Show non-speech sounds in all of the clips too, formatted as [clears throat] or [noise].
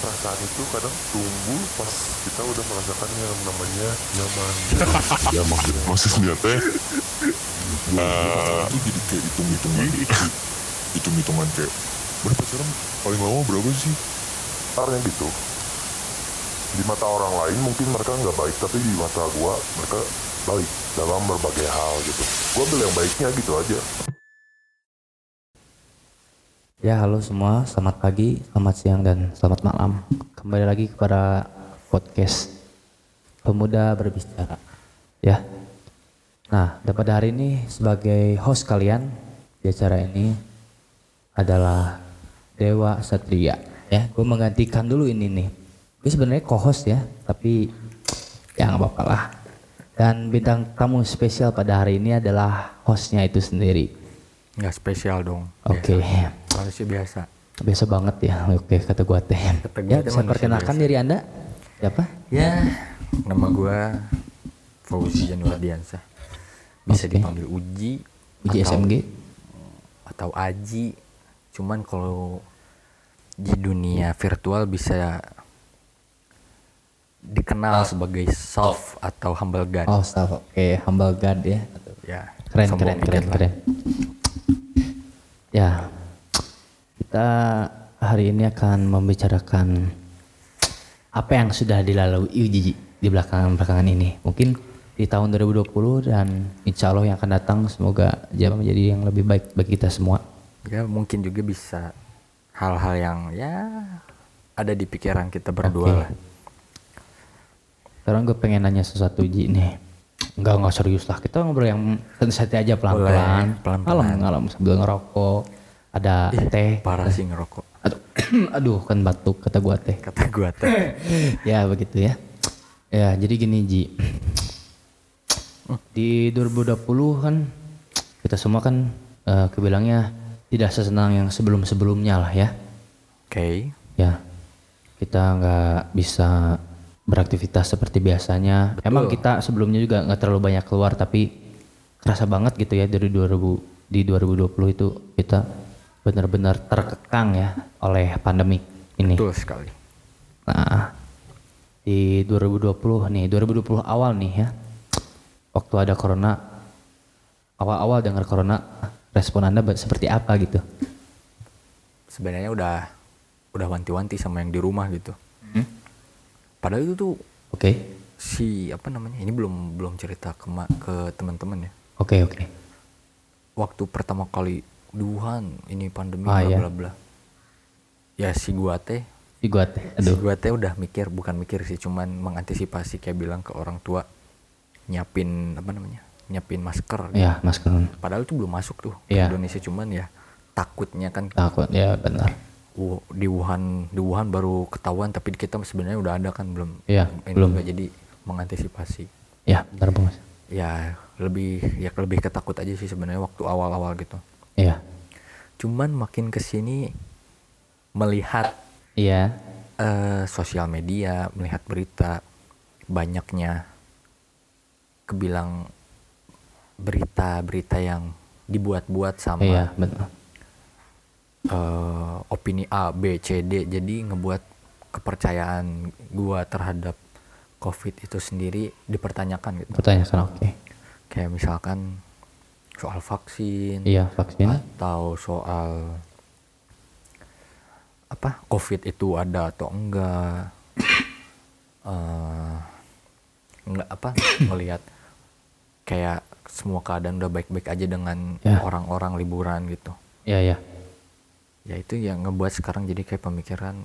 perasaan itu kadang tumbuh pas kita udah merasakan yang namanya nyaman. Ya maksud maksudnya teh itu jadi kayak hitung-hitungan hitung-hitungan kayak bener pacaran paling lama berapa sih? Karena gitu. Di mata orang lain mungkin mereka nggak baik tapi di mata gua mereka baik dalam berbagai hal gitu. Gua ambil yang baiknya gitu aja Ya halo semua, selamat pagi, selamat siang, dan selamat malam. Kembali lagi kepada podcast Pemuda Berbicara. Ya. Nah, dan pada hari ini sebagai host kalian di acara ini adalah Dewa Satria. Ya, gue menggantikan dulu ini nih. Gue sebenarnya co-host ya, tapi ya nggak apa-apa lah. Dan bintang tamu spesial pada hari ini adalah hostnya itu sendiri. Nggak spesial dong. Oke. Manusia biasa. Biasa banget ya, oke kata gua teh. Kata gua Ya bisa perkenalkan biasa. diri anda? Siapa? Ya, nama gua Fauzi Januardiansyah. Bisa Oke. dipanggil Uji. Uji atau- SMG? Atau Aji. Cuman kalau di dunia virtual bisa dikenal sebagai soft atau humble god. Oh staff, oke humble god ya. Ya, Keren keren keren keren. Ya, kita hari ini akan membicarakan apa yang sudah dilalui Uji di belakangan belakangan ini. Mungkin di tahun 2020 dan insya Allah yang akan datang semoga jadi menjadi yang lebih baik bagi kita semua. Ya, mungkin juga bisa hal-hal yang ya ada di pikiran kita berdua Oke. lah. Sekarang gue pengen nanya sesuatu Ji nih. Enggak enggak serius lah. Kita ngobrol yang santai aja pelan-pelan. Pelan-pelan. Kalem sambil ngerokok. Ada teh. Parah sih ngerokok. Aduh, [clears throat] aduh kan batuk kata gua teh. Kata gua teh. [clears throat] ya begitu ya. Ya jadi gini Ji. Di 2020 kan kita semua kan eh, kebilangnya tidak sesenang yang sebelum-sebelumnya lah ya. Oke. Ya, kita nggak bisa beraktivitas seperti biasanya. Emang kita sebelumnya juga nggak terlalu banyak keluar, tapi kerasa banget gitu ya dari 2000 di 2020 itu kita benar-benar terkekang ya oleh pandemi ini. Betul sekali. Nah, di 2020 nih, 2020 awal nih ya, waktu ada corona, awal-awal dengar corona, respon anda seperti apa gitu? Sebenarnya udah udah wanti-wanti sama yang di rumah gitu. Padahal itu tuh Oke, si apa namanya? Ini belum belum cerita ke ke teman-teman ya. oke, oke. Waktu pertama kali di Wuhan ini pandemi Ah, bla iya. bla bla. Ya si gua teh Di gua teh, si gua teh udah mikir bukan mikir sih cuman mengantisipasi kayak bilang ke orang tua nyiapin apa namanya? nyiapin masker. Ya, masker. Padahal itu belum masuk tuh ke Iya. Indonesia cuman ya takutnya kan Takut, ya benar. Di Wuhan di Wuhan baru ketahuan tapi di kita sebenarnya udah ada kan belum Iya, ini belum. juga jadi mengantisipasi Ya, benar banget. ya lebih ya lebih ketakut aja sih sebenarnya waktu awal-awal gitu Iya. cuman makin ke sini melihat Iya. eh, sosial media melihat berita banyaknya kebilang berita-berita yang dibuat-buat sama Iya, benar. eh, opini A, B, C, D. Jadi ngebuat kepercayaan gua terhadap COVID itu sendiri dipertanyakan gitu. Pertanyaan oke. Kayak misalkan soal vaksin Iya, vaksin. atau soal apa COVID itu ada atau enggak. eh enggak apa [coughs] melihat kayak semua keadaan udah baik-baik aja dengan Ya. orang-orang liburan gitu. Iya, iya. ya itu yang ngebuat sekarang jadi kayak pemikiran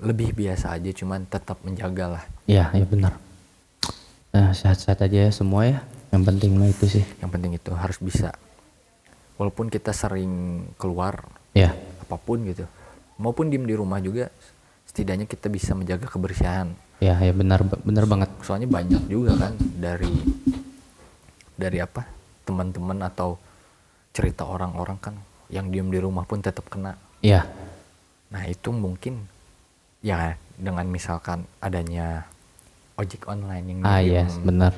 lebih biasa aja cuman tetap menjaga lah Iya, iya benar. Nah, sehat-sehat aja ya semua ya. Yang penting mah itu sih. yang penting itu harus bisa walaupun kita sering keluar Iya. apa pun gitu maupun diem di rumah juga setidaknya kita bisa menjaga kebersihan Iya, ya benar benar banget. soalnya banyak juga kan dari dari apa teman-teman atau cerita orang-orang kan yang diem di rumah pun tetap kena Iya. Nah itu mungkin ya dengan misalkan adanya ojek online yang Ah, iya, benar.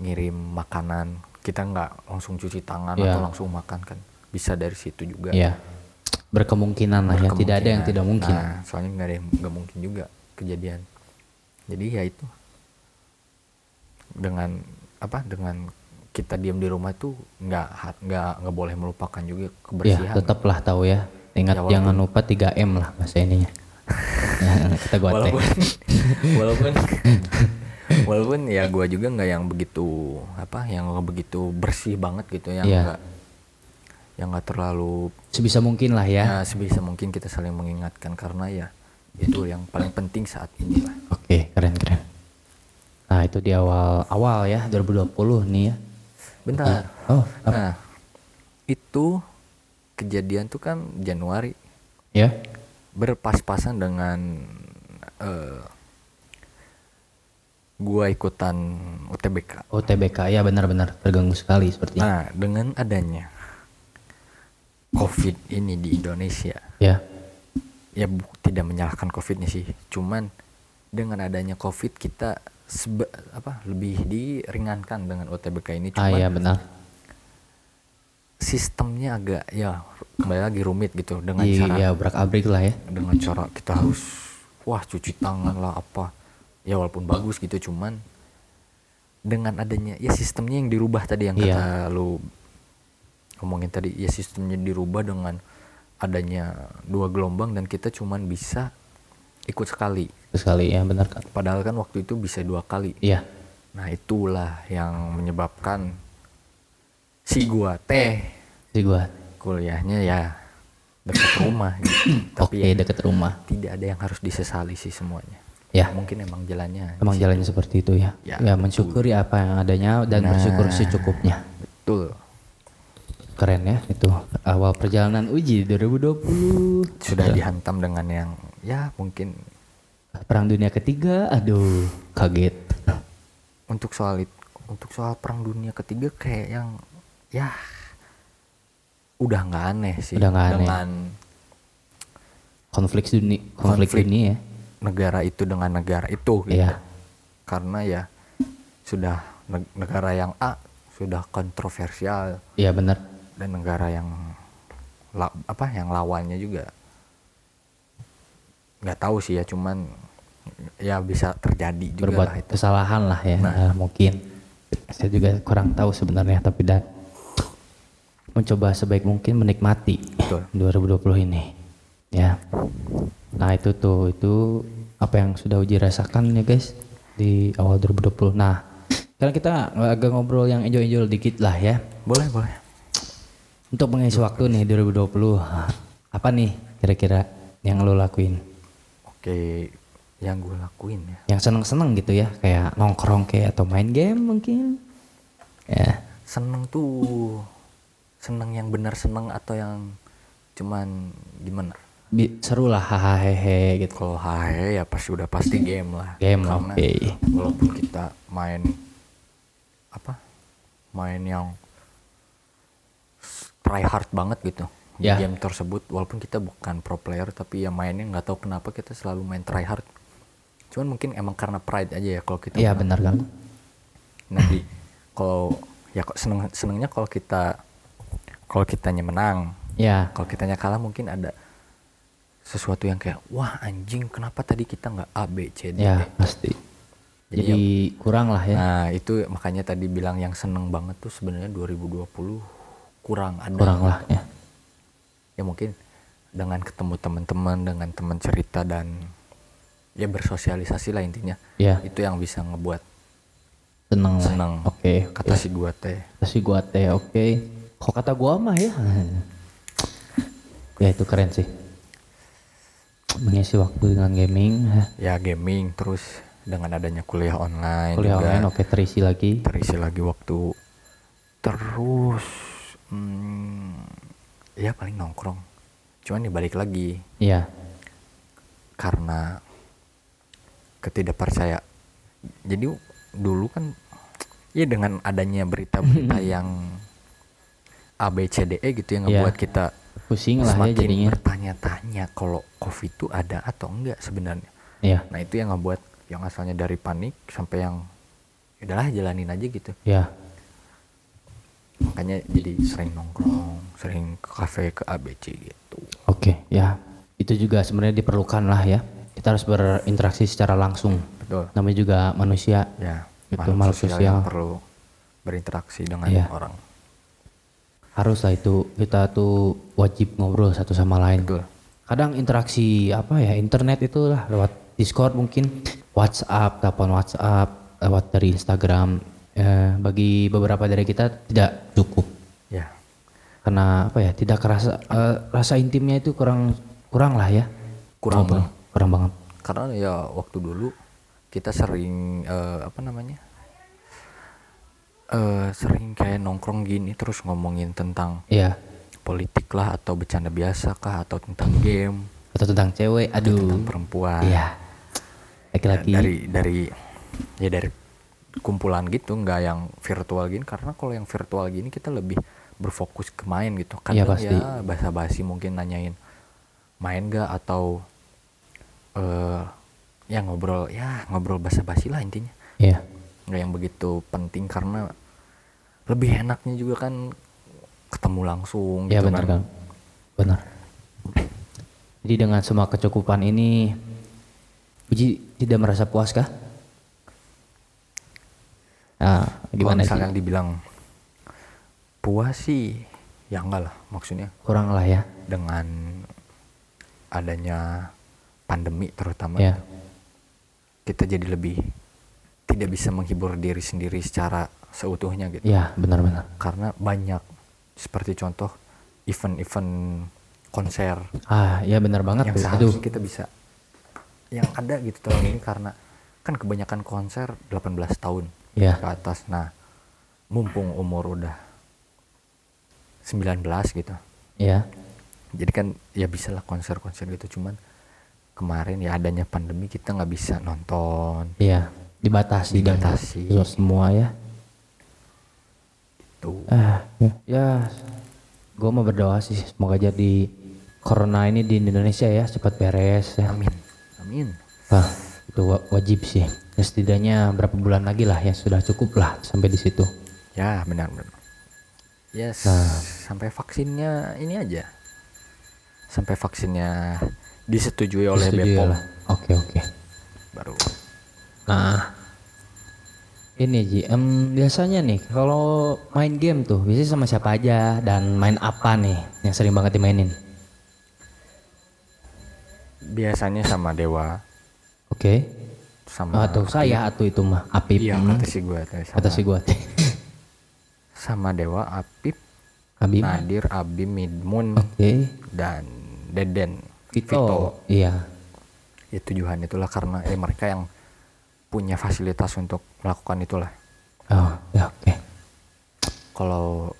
Ngirim makanan kita nggak langsung cuci tangan Iya. atau langsung makan kan bisa dari situ juga. Iya. berkemungkinan lah ya tidak ada yang tidak mungkin Nah, soalnya nggak ada yang nggak mungkin juga kejadian. Jadi ya itu dengan apa dengan kita diam di rumah tuh nggak nggak nggak boleh melupakan juga ya kebersihan. tetaplah tahu ya ingat Ya, walaupun- jangan lupa 3M lah bahasa ininya ya, [laughs] [laughs] kita gua walaupun walaupun [laughs] [laughs] walaupun ya gua juga nggak yang begitu apa yang begitu bersih banget gitu yang Iya. nggak yang nggak terlalu sebisa mungkin lah ya. Ya sebisa mungkin kita saling mengingatkan karena ya itu yang paling penting saat ini lah. Oke keren keren. Nah itu di awal awal ya 2020 nih ya. Bentar. Oh apa? nah itu kejadian tuh kan Januari. Ya. Berpas-pasan dengan eh, gua ikutan UTBK OTBK ya benar-benar terganggu sekali sepertinya Nah, dengan adanya COVID ini di Indonesia, ya ya bu- tidak menyalahkan COVID-nya sih, cuman dengan adanya COVID kita sebe- apa lebih diringankan dengan UTBK ini, ah cuman ya benar. sistemnya agak ya kembali lagi rumit gitu dengan cara iya obrak abrik lah ya. dengan cara kita harus wah cuci tangan lah apa ya walaupun bagus gitu cuman dengan adanya ya sistemnya yang dirubah tadi yang Iya. kata lu ngomongin tadi ya sistemnya dirubah dengan adanya dua gelombang dan kita cuman bisa ikut sekali. Sekali ya benar kan padahal kan waktu itu bisa dua kali. Iya. Nah itulah yang menyebabkan si gua teh sih gua. kuliahnya ya dekat rumah gitu. [coughs] tapi ya deket rumah. tidak ada yang harus disesali sih semuanya ya. Mungkin emang jalannya emang jalannya seperti itu ya. Ya, ya, mensyukuri apa yang adanya dan Nah. bersyukur secukupnya. Betul. Keren ya itu. Awal perjalanan uji 2020 sudah dihantam dengan yang ya mungkin. Perang dunia ketiga aduh kaget. Untuk soal it- untuk soal perang dunia ketiga kayak yang ya udah nggak aneh sih. Udah nggak aneh. dengan konflik dunia konflik, Konflik. dunia. ya negara itu dengan negara itu gitu. Iya. karena ya sudah neg- negara yang A sudah kontroversial iya benar dan negara yang la- apa yang lawannya juga nggak tahu sih ya cuman ya bisa terjadi juga berbuat lah itu kesalahan lah ya Nah. Nah, mungkin saya juga kurang tahu sebenarnya tapi dan mencoba sebaik mungkin menikmati Betul. 2020 ini ya nah itu tuh itu apa yang sudah uji rasakan ya guys di awal 2020 nah sekarang kita agak ngobrol yang enjoy-enjoy dikit lah ya. Boleh boleh. Untuk mengisi waktu nih 2020 apa nih kira-kira yang lo lakuin? Oke yang gue lakuin ya. Yang seneng-seneng gitu ya kayak nongkrong kayak atau main game mungkin? Ya. Seneng tuh. Seneng yang benar seneng atau yang cuman gimana bi- seru lah hahaha hehe gitu kalau hahe ya pasti udah pasti game lah Game lah, oke. walaupun kita main apa main yang try hard banget gitu di Ya. game tersebut walaupun kita bukan pro player tapi ya mainnya nggak tahu kenapa kita selalu main try hard cuman mungkin emang karena pride aja ya kalau kita iya menang. benar kan nanti kalau ya kok seneng senengnya kalau kita kalau kitanya menang ya kalau kitanya kalah mungkin ada sesuatu yang kayak wah anjing kenapa tadi kita nggak A B C D ya E?" pasti. Jadi jadi kurang lah ya. Nah itu makanya tadi bilang yang seneng banget tuh sebenarnya 2020 kurang ada. Kurang lah ya. Ya mungkin dengan ketemu teman-teman dengan teman cerita dan ya bersosialisasi lah intinya. Ya. Itu yang bisa ngebuat seneng seneng. Oke kata si gua teh. Terus gua teh oke. Kok kata gua mah ya? [laughs] Ya itu keren sih mengisi waktu dengan gaming ya. Gaming terus dengan adanya kuliah online kuliah juga. online oke terisi lagi. Terisi lagi waktu. Terus hmm, ya paling nongkrong. Cuman nih balik lagi. Iya. Karena ketidakpercaya jadi dulu kan ya dengan adanya berita-berita [clears throat] yang A B C D E gitu yang Iya. ngebuat kita pusing lah ya jadinya bertanya-tanya kalau covid itu ada atau enggak sebenarnya iya nah itu yang ngebuat yang asalnya dari panik sampai yang "Ya udahlah jalanin aja gitu ya makanya jadi sering nongkrong sering ke kafe ke ABC gitu Oke, ya. Itu juga sebenarnya diperlukan lah ya. Kita harus berinteraksi secara langsung. Betul. Namanya juga manusia. Ya, Itu makhluk makhluk sosial sosial. yang perlu berinteraksi dengan Iya. orang. Harus lah itu kita tuh wajib ngobrol satu sama lain. Betul. Kadang interaksi apa ya internet itu lah lewat Discord mungkin, WhatsApp, telepon WhatsApp, lewat dari Instagram. Eh, bagi beberapa dari kita tidak cukup Ya, karena apa ya tidak kerasa eh, rasa intimnya itu kurang kurang lah ya. Kurang Ngobrol. kurang banget. karena ya waktu dulu kita sering eh, apa namanya? Eh sering kayak nongkrong gini terus ngomongin tentang Iya. politik lah atau bercanda biasa kah atau tentang game, Atau tentang cewek, aduh. tentang perempuan. Iya. Laki-laki. dari dari ya dari kumpulan gitu nggak yang virtual gini karena kalau yang virtual gini kita lebih berfokus ke main gitu kadang pasti. ya basa-basi mungkin nanyain main gak atau eh ya ngobrol ya ngobrol basa-basi lah intinya Iya. Nggak yang begitu penting karena lebih enaknya juga kan ketemu langsung Iya gitu benar kan kan. Benar. Jadi dengan semua kecukupan ini Uji tidak merasa puas kah? Nah, kalau gimana sih? misalkan dibilang puas sih ya enggak lah maksudnya Kurang lah ya. dengan adanya pandemi terutama Ya. kita jadi lebih tidak bisa menghibur diri sendiri secara seutuhnya gitu Iya, benar-benar. karena banyak seperti contoh event-event konser Ah, ya benar banget yang. Aduh. seharusnya kita bisa yang ada gitu tahun ini karena kan kebanyakan konser 18 tahun Iya. ke atas nah mumpung umur udah 19 gitu Iya. jadi kan ya bisa lah konser-konser gitu cuman kemarin ya adanya pandemi kita nggak bisa nonton Iya. Dibatasi. dan- Dibatasi. Itu semua ya. tuh Ah, ya. ya. Gue mau berdoa sih semoga jadi corona ini di Indonesia ya cepat beres ya. amin amin Wah, itu wa- wajib sih. Ya, setidaknya berapa bulan lagi lah ya sudah cukup lah sampai di situ. ya benar benar yes Nah. sampai vaksinnya ini aja sampai vaksinnya disetujui oleh Disetujui Bepom lah. Oke oke. baru Nah, ini Ji, em, biasanya nih kalau main game tuh biasanya sama siapa aja dan main apa nih yang sering banget dimainin? biasanya sama Dewa Oke. sama Atau saya atau itu mah Apip. iya Hmm, kata si gue sama, kata si gua. [laughs] sama Dewa Apip Habib. Nadir Abi Midmun Oke. dan Deden Vito. Iya. ya tujuan itulah karena eh mereka yang punya fasilitas untuk melakukan itulah Oh, ya oke. kalau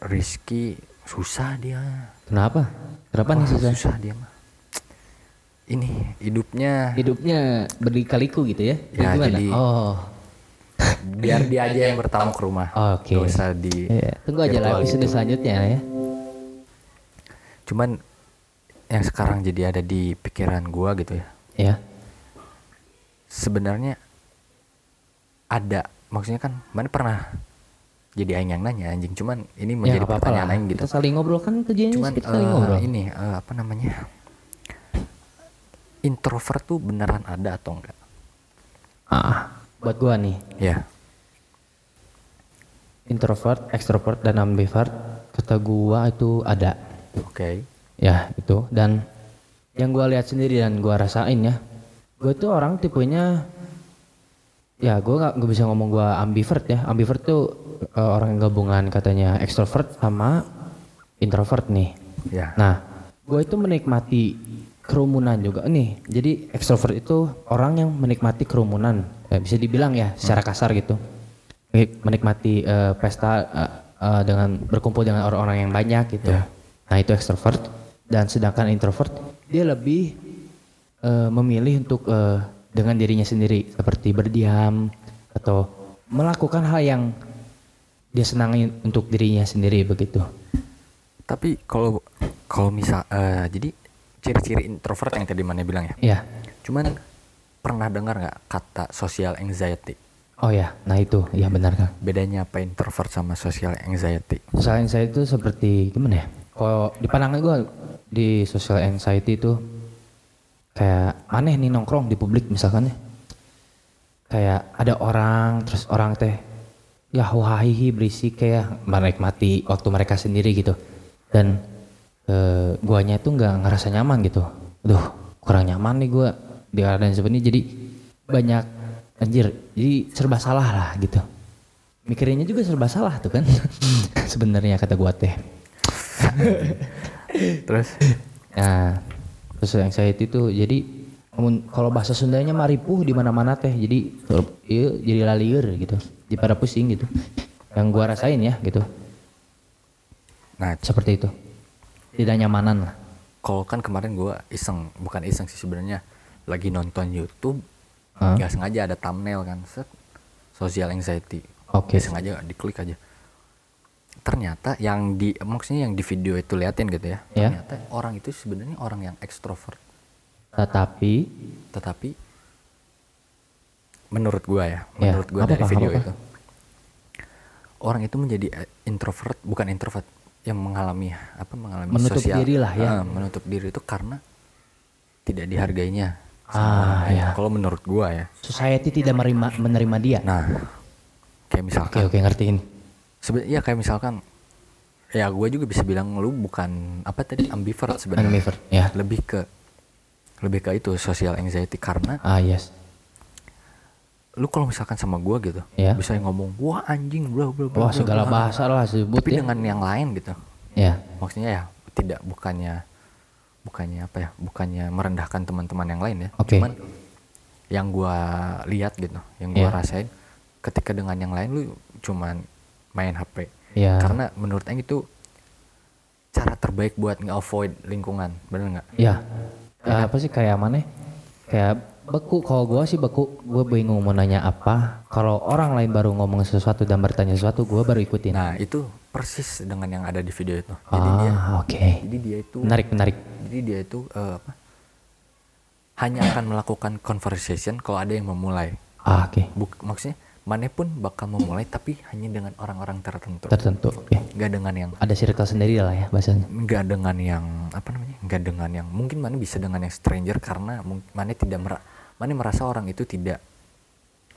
Rizky susah dia Kenapa? Kenapa nih susah? susah dia mah ini hidupnya Hidupnya berlikaliku gitu ya? Ya, Gimana? jadi- oh. biar dia [laughs] aja yang bertamu ke rumah Oke. Gak usah di Iya, Tunggu aja lah virtual episode selanjutnya ya. cuman yang sekarang jadi ada di pikiran gua gitu ya Ya. sebenarnya ada. Maksudnya kan mana pernah jadi aing yang nanya anjing. Cuman ini Ya menjadi nggak apa-apa pertanyaan aing gitu. Kita saling ngobrol kan tujuannya cuman kita saling eh, ngobrol. ini eh, apa namanya? Introvert tuh beneran ada atau enggak? Ah, buat gua nih, ya. Introvert, extrovert dan ambivert kata gua itu ada. oke. Ya, itu. Dan yang gua lihat sendiri dan gua rasain ya. Gua tuh orang tipenya ya gua nggak nggak bisa ngomong gua ambivert ya. Ambivert tuh eh, orang yang gabungan katanya extrovert sama introvert nih. ya Nah, gue itu menikmati kerumunan juga nih. Jadi extrovert itu orang yang menikmati kerumunan. Eh, bisa dibilang ya secara kasar gitu. Menikmati eh, pesta eh, eh, dengan berkumpul dengan orang-orang yang banyak gitu. Nah, itu extrovert. Dan sedangkan introvert dia lebih eh, memilih untuk eh, dengan dirinya sendiri seperti berdiam atau melakukan hal yang dia senangi untuk dirinya sendiri begitu. tapi kalau kalau misal eh, jadi ciri-ciri introvert yang tadi mana bilang ya Ya. cuman pernah dengar nggak kata social anxiety Oh ya, nah itu, ya benar kan. bedanya apa introvert sama social anxiety Misalnya saya itu seperti gimana ya? Kalau di pandangan gue, di social anxiety itu kayak aneh nih nongkrong di publik misalkan ya. Kayak ada orang terus orang teh ya wahihi berisik kayak menikmati waktu mereka sendiri gitu. Dan eh, guanya tuh nggak ngerasa nyaman gitu. Aduh kurang nyaman nih gua di keadaan seperti ini. Jadi banyak anjir jadi serba salah lah gitu. Mikirnya juga serba salah tuh kan [laughs] sebenarnya kata gua teh. Terus? Nah, social anxiety itu jadi mun- kalau bahasa Sundanya mah ripuh di mana-mana teh. Jadi iya jadi lalieur gitu. Jadi pada pusing gitu. Yang gua rasain ya gitu. nah Seperti itu. Tidak nyamanan lah. kalau kan kemarin gua iseng bukan iseng sih sebenarnya lagi nonton YouTube nggak sengaja ada thumbnail kan set social anxiety Oke. Nggak sengaja diklik aja ternyata yang di maksudnya yang di video itu liatin gitu ya Ya. ternyata orang itu sebenarnya orang yang ekstrovert Tetapi tetapi menurut gua ya Ya, menurut gua apa-apa, dari video apa-apa. itu orang itu menjadi eh, introvert bukan introvert yang mengalami apa mengalami Menutup sosial diri lah ya. Ah, menutup diri itu karena tidak dihargainya Ah, lain. ya. kalau menurut gua ya society tidak menerima menerima dia. nah kayak Oke misalkan oke ngertiin. Sebenarnya kayak misalkan ya gue juga bisa bilang lu bukan apa tadi ambivert sebenarnya Ambivert, ya. lebih ke lebih ke itu social anxiety karena Ah yes. lu kalau misalkan sama gua gitu Ya. bisa ngomong wah anjing bla bla bla Wah segala bla." bahasa lah sebut tapi ya. dengan yang lain gitu Ya. maksudnya ya tidak bukannya bukannya apa ya bukannya merendahkan teman-teman yang lain ya Oke. cuman yang gua lihat gitu yang gua Ya. rasain ketika dengan yang lain lu cuman main HP Ya. karena menurut Aing itu cara terbaik buat nge-avoid lingkungan bener nggak Ya. Eh, apa sih kayak mana? Kayak beku. Kalau gua sih beku. Gue bingung mau nanya apa. Kalau orang lain baru ngomong sesuatu dan bertanya sesuatu, gua baru ikutin. nah itu persis dengan yang ada di video itu jadi dia ah oke. jadi dia itu Menarik menarik. jadi dia itu eh, apa hanya akan melakukan conversation kalau ada yang memulai Ah oke. Buk, maksudnya mana pun bakal memulai tapi hanya dengan orang-orang tertentu Tertentu. Oke. nggak dengan yang Ada circle sendiri lah ya bahasanya. nggak dengan yang apa namanya nggak dengan yang mungkin mana bisa dengan yang stranger karena mana tidak mera, mana merasa orang itu tidak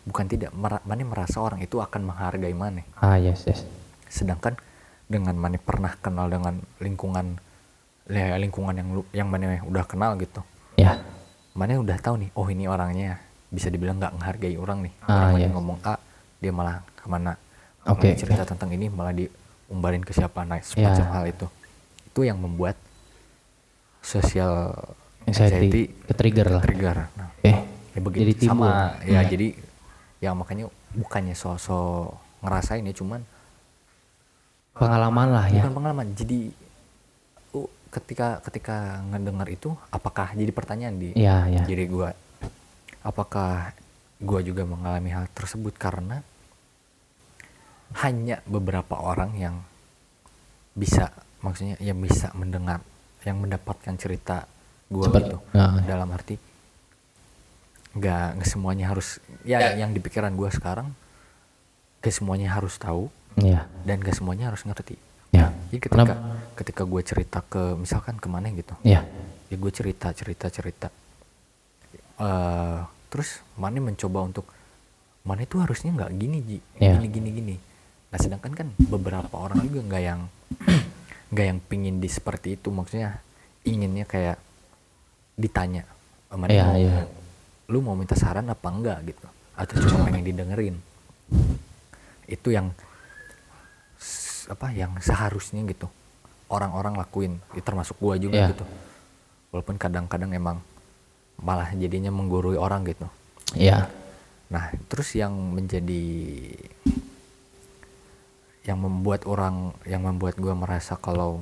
bukan tidak mera, mana merasa orang itu akan menghargai mana Ah yes yes. sedangkan dengan mana pernah kenal dengan lingkungan ya, lingkungan yang lu yang mana udah kenal gitu Ya. mana udah tahu nih oh ini orangnya bisa dibilang nggak menghargai orang nih Ah, orang yes. ngomong A dia malah ke mana Oke. Mulai cerita tentang ini malah diumbarin ke siapa nah semacam Ya. hal itu itu yang membuat sosial Anxiety. Ke trigger lah. trigger nah, Oke. ya begitu Jadi timbul. sama ya Hmm. jadi ya makanya bukannya sosok ngerasain ya cuman Pengalaman lah ya. bukan pengalaman jadi ketika ketika ngedengar itu apakah jadi pertanyaan di Iya ya. diri gua apakah gua juga mengalami hal tersebut karena hanya beberapa orang yang bisa maksudnya yang bisa mendengar yang mendapatkan cerita gua Seperti- gitu Nah, dalam arti nggak nggak semuanya harus ya yang di pikiran gua sekarang ke semuanya harus tahu Iya. dan gak semuanya harus ngerti Ya. jadi ketika Kenapa? ketika gue cerita ke misalkan ke mana gitu Ya. ya gue cerita cerita cerita Eh terus mana mencoba untuk mana itu harusnya nggak gini ji. Ya. gini gini gini. Nah sedangkan kan beberapa orang juga nggak yang [clears throat] nggak yang pingin di seperti itu. Maksudnya inginnya kayak ditanya "Eh, mana Iya, mau iya. lu mau minta saran apa enggak? Gitu. Atau cuma pengen didengerin. Itu yang apa yang seharusnya gitu orang-orang lakuin. Ya, termasuk gua juga Iya. gitu. Walaupun kadang-kadang emang malah jadinya menggurui orang gitu Ya. nah terus yang menjadi yang membuat orang yang membuat gua merasa kalau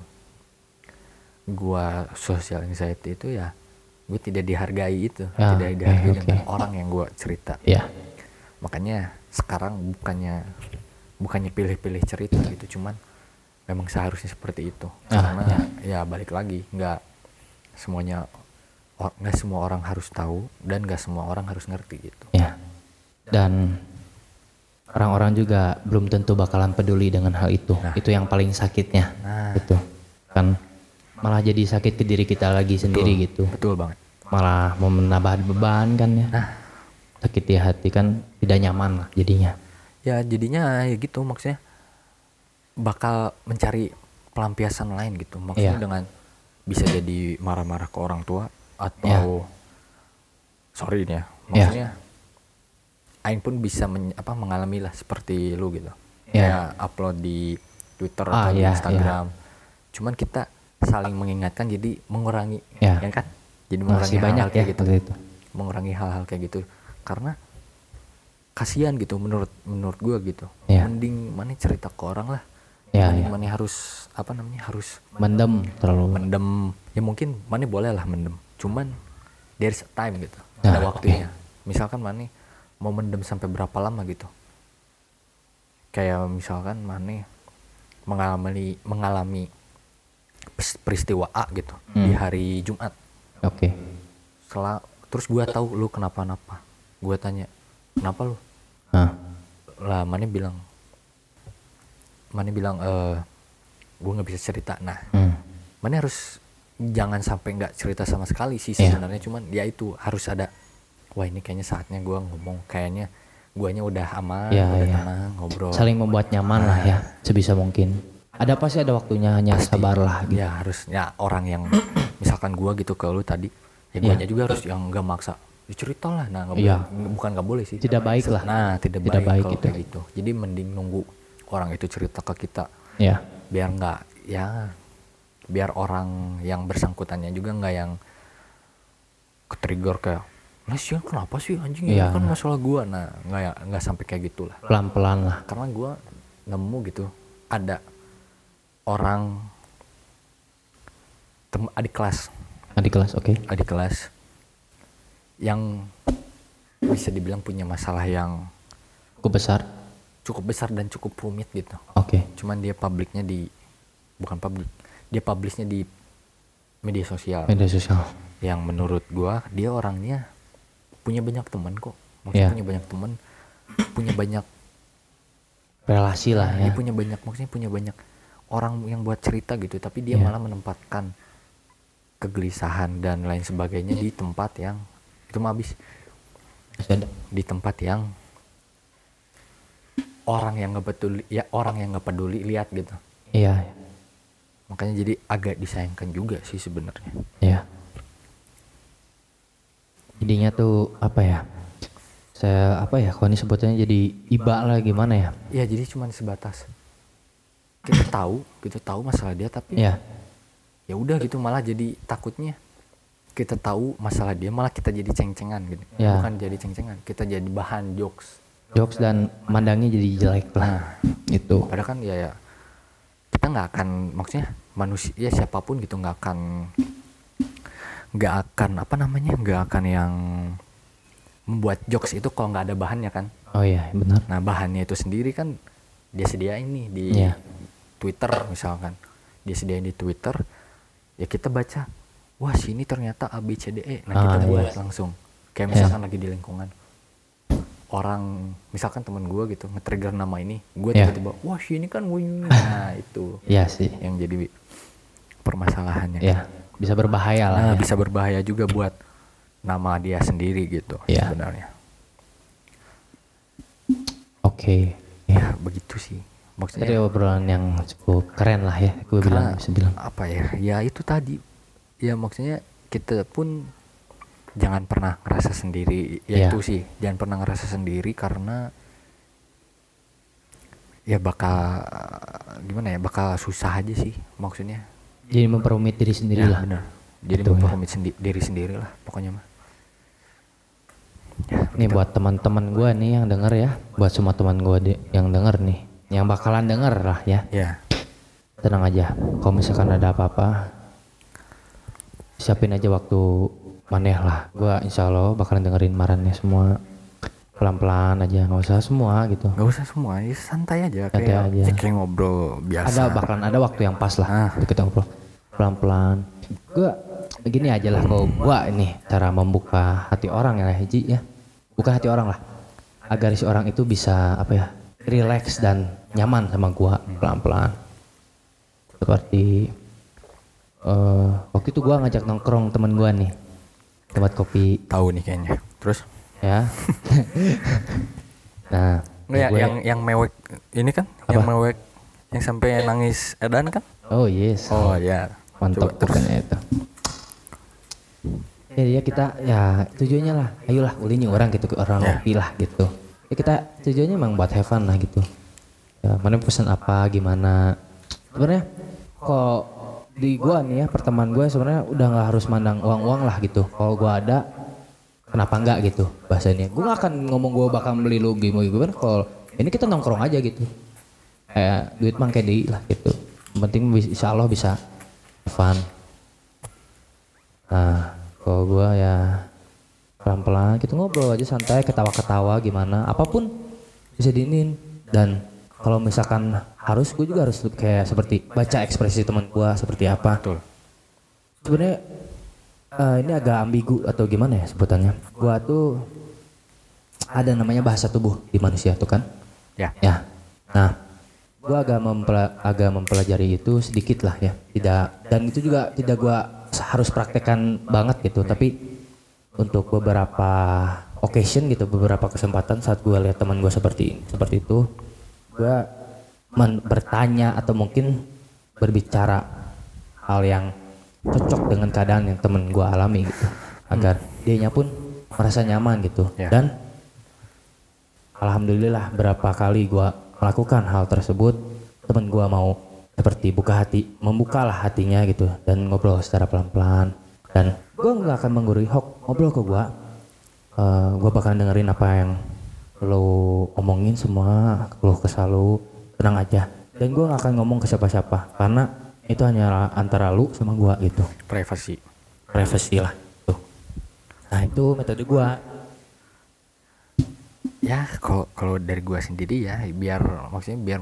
gua social anxiety itu ya gue tidak dihargai itu Ya, tidak dihargai oke. dengan orang yang gua cerita Ya. makanya sekarang bukannya bukannya pilih-pilih cerita gitu cuman memang seharusnya seperti itu Ah, karena ya balik lagi nggak semuanya nggak semua orang harus tahu dan nggak semua orang harus ngerti gitu Ya. Dan orang-orang juga belum tentu bakalan peduli dengan hal itu. Nah. Itu yang paling sakitnya. Nah. Gitu. Kan malah jadi sakit ke diri kita lagi sendiri gitu betul banget malah mau menambah beban kan ya Nah. sakit di hati kan tidak nyaman lah jadinya ya jadinya ya gitu maksudnya bakal mencari pelampiasan lain gitu maksudnya Iya. dengan bisa jadi marah-marah ke orang tua atau sorry nih ya Iya. maksudnya Aing pun bisa men- apa mengalami lah seperti lu gitu. Iya. kayak upload di Twitter Ah, atau di iya, Instagram. Cuman kita saling mengingatkan jadi mengurangi Iya. ya kan? Jadi mengurangi masih banyak hal-hal ya kayak gitu. waktu itu. Mengurangi hal-hal kayak gitu. Karena kasihan gitu menurut menurut gua gitu. Iya. mending mana cerita ke orang lah. Iya, mending iya. mana harus apa namanya harus mendem terlalu. Mendem. Ya mungkin mana boleh lah mendem cuman there's a time gitu. Nah, ada waktunya misalkan mana mau mendem sampai berapa lama gitu? Kayak misalkan mana mengalami mengalami peristiwa A gitu di Hmm. hari Jumat. Oke. Setelah terus gua tahu lu kenapa-napa. Gua tanya kenapa lu? Nah lah mana bilang mana bilang eh gua nggak bisa cerita. Nah hmm. mana harus jangan sampai nggak cerita sama sekali sih Iya. sebenarnya cuman ya itu harus ada wah ini kayaknya saatnya gua ngomong kayaknya guanya udah aman Iya, udah iya. tenang ngobrol saling membuat nyaman lah ya sebisa mungkin ada pasti ada waktunya hanya sabarlah gitu ya harus ya orang yang [coughs] misalkan gua gitu ke lu tadi ya Iya. guanya juga harus yang nggak maksa ya cerita lah nah nggak Iya. boleh bukan nggak boleh sih Tidak baik lah. nah tidak, Tidak baik, baik kalau itu. kayak gitu jadi mending nunggu orang itu cerita ke kita ya biar nggak ya biar orang yang bersangkutannya juga nggak yang ke-trigger kayak sih kenapa sih anjing? Ini Iya. kan masalah gua. Nah nggak ya nggak sampai kayak gitulah. Pelan pelan lah. Karena gua nemu gitu ada orang tem adik kelas. Adik kelas oke. Adik kelas yang bisa dibilang punya masalah yang cukup besar? cukup besar dan cukup rumit gitu. Oke. Cuman dia publiknya di bukan publik dia publishnya di media sosial. Media sosial. Yang menurut gua dia orangnya punya banyak teman kok. Maksudnya Iya. punya banyak teman punya banyak relasi lah ya. Dia punya banyak maksudnya punya banyak orang yang buat cerita gitu tapi dia Iya. malah menempatkan kegelisahan dan lain sebagainya di tempat yang itu mah habis. Di tempat yang orang yang nggak peduli ya orang yang nggak peduli lihat gitu. Iya makanya jadi agak disayangkan juga sih sebenarnya. Ya jadinya tuh apa ya saya apa ya kalau ini sebutnya jadi iba lah gimana ya? Ya jadi cuman sebatas kita tahu kita tahu masalah dia tapi ya ya udah gitu malah jadi takutnya kita tahu masalah dia malah kita jadi ceng-cengan gitu. Ya. bukan jadi ceng-cengan kita jadi bahan jokes. Jokes dan mandangnya jadi jelek lah itu padahal kan ya, ya kita nggak akan maksudnya manusia ya siapa pun gitu nggak akan nggak akan apa namanya nggak akan yang membuat jokes itu kalau nggak ada bahannya kan? Oh iya benar. Nah bahannya itu sendiri kan dia sediain nih di Iya. Twitter misalkan. Dia sediain di Twitter ya kita baca wah sini ternyata A B C D E. Nah kita Ah, buat iya. langsung. Kayak misalkan lagi di lingkungan orang misalkan temen gue gitu nge-trigger nama ini gue Iya. tiba-tiba wah si ini kan wing. Nah itu Iya sih. yang jadi permasalahannya. Ya bisa berbahaya lah nah ya. bisa berbahaya juga buat nama dia sendiri gitu Iya. sebenarnya. Oke. Ya begitu sih tadi maksudnya obrolan yang cukup keren lah ya gue bilang bisa bilang. apa ya? Ya itu tadi. Ya maksudnya kita pun jangan pernah ngerasa sendiri. Ya Iya. itu sih jangan pernah ngerasa sendiri karena ya bakal gimana ya bakal susah aja sih maksudnya. Jadi memperumit diri sendiri ya lah. benar jadi Gitu ya. memperumit sendi- diri sendiri lah pokoknya mah. Ya, Nih buat teman-teman gue nih yang denger ya, buat semua teman gue yang denger nih, yang bakalan denger lah ya, ya. Tenang aja. Kalau misalkan ada apa-apa, siapin aja waktu maneh lah. Gue insya Allah bakalan dengerin marannya semua pelan-pelan aja, nggak usah semua gitu. nggak usah semua ya santai aja Santai kayak, aja. kayak ngobrol biasa Ada bakalan ada waktu yang pas lah, Ah. kita ngobrol pelan-pelan. Gue gini aja lah kalau gue ini cara membuka hati orang ya Hiji ya, buka hati orang lah, agar si orang itu bisa apa ya, relax dan nyaman sama gue pelan-pelan. Seperti eh waktu itu gua ngajak nongkrong temen gua nih tempat kopi. Tahu nih kayaknya. Terus? Ya. [laughs] Nah nggak ya, gue- yang yang mewek ini kan? Yang mewek yang sampai nangis edan kan? Oh yes. Oh ya mantap Coba terus. itu. Ya ya kita ya tujuannya lah ayolah ulinya orang gitu ke orang Ya. ngopi lah gitu. Ya kita tujuannya emang buat have fun lah gitu. Ya mana pesan apa gimana? Sebenarnya kok di gua nih ya pertemanan gue sebenarnya udah nggak harus mandang uang uang lah gitu. Kalau gua ada kenapa enggak gitu bahasanya. Gue gak akan ngomong gue bakal beli lu gitu kan kalau ini kita nongkrong aja gitu. Kayak duit mang kayak di lah gitu. Yang penting bis- insya Allah bisa fun. Nah kalau gue ya pelan-pelan kita ngobrol aja santai ketawa-ketawa gimana apa pun bisa diinin. Dan kalau misalkan harus gue juga harus kayak seperti baca ekspresi teman gue seperti apa betul sebenarnya eh, ini agak ambigu atau gimana ya sebutannya. Gua tuh ada namanya bahasa tubuh di manusia tuh kan. ya Ya. Nah, gua agak mempela- agak mempelajari itu sedikit lah ya. Tidak dan itu juga tidak gua harus praktekkan banget gitu, tapi untuk beberapa occasion gitu, beberapa kesempatan saat gua lihat teman gua seperti seperti itu, gua men- bertanya atau mungkin berbicara hal yang cocok dengan keadaan yang temen gua alami gitu agar dianya pun merasa nyaman gitu. Ya. dan alhamdulillah berapa kali gua melakukan hal tersebut temen gua mau seperti buka hati membukalah hatinya gitu dan ngobrol secara pelan-pelan. Dan gua nggak akan menggurui hok ngobrol ke gua. Eh, gua bakal dengerin apa yang lo omongin semua lo kesal lu tenang aja. Dan gua nggak akan ngomong ke siapa-siapa karena itu hanya antara lu sama gua gitu. Privasi privacy lah tuh nah itu metode gua. Ya kalau kalau dari gua sendiri ya biar maksudnya biar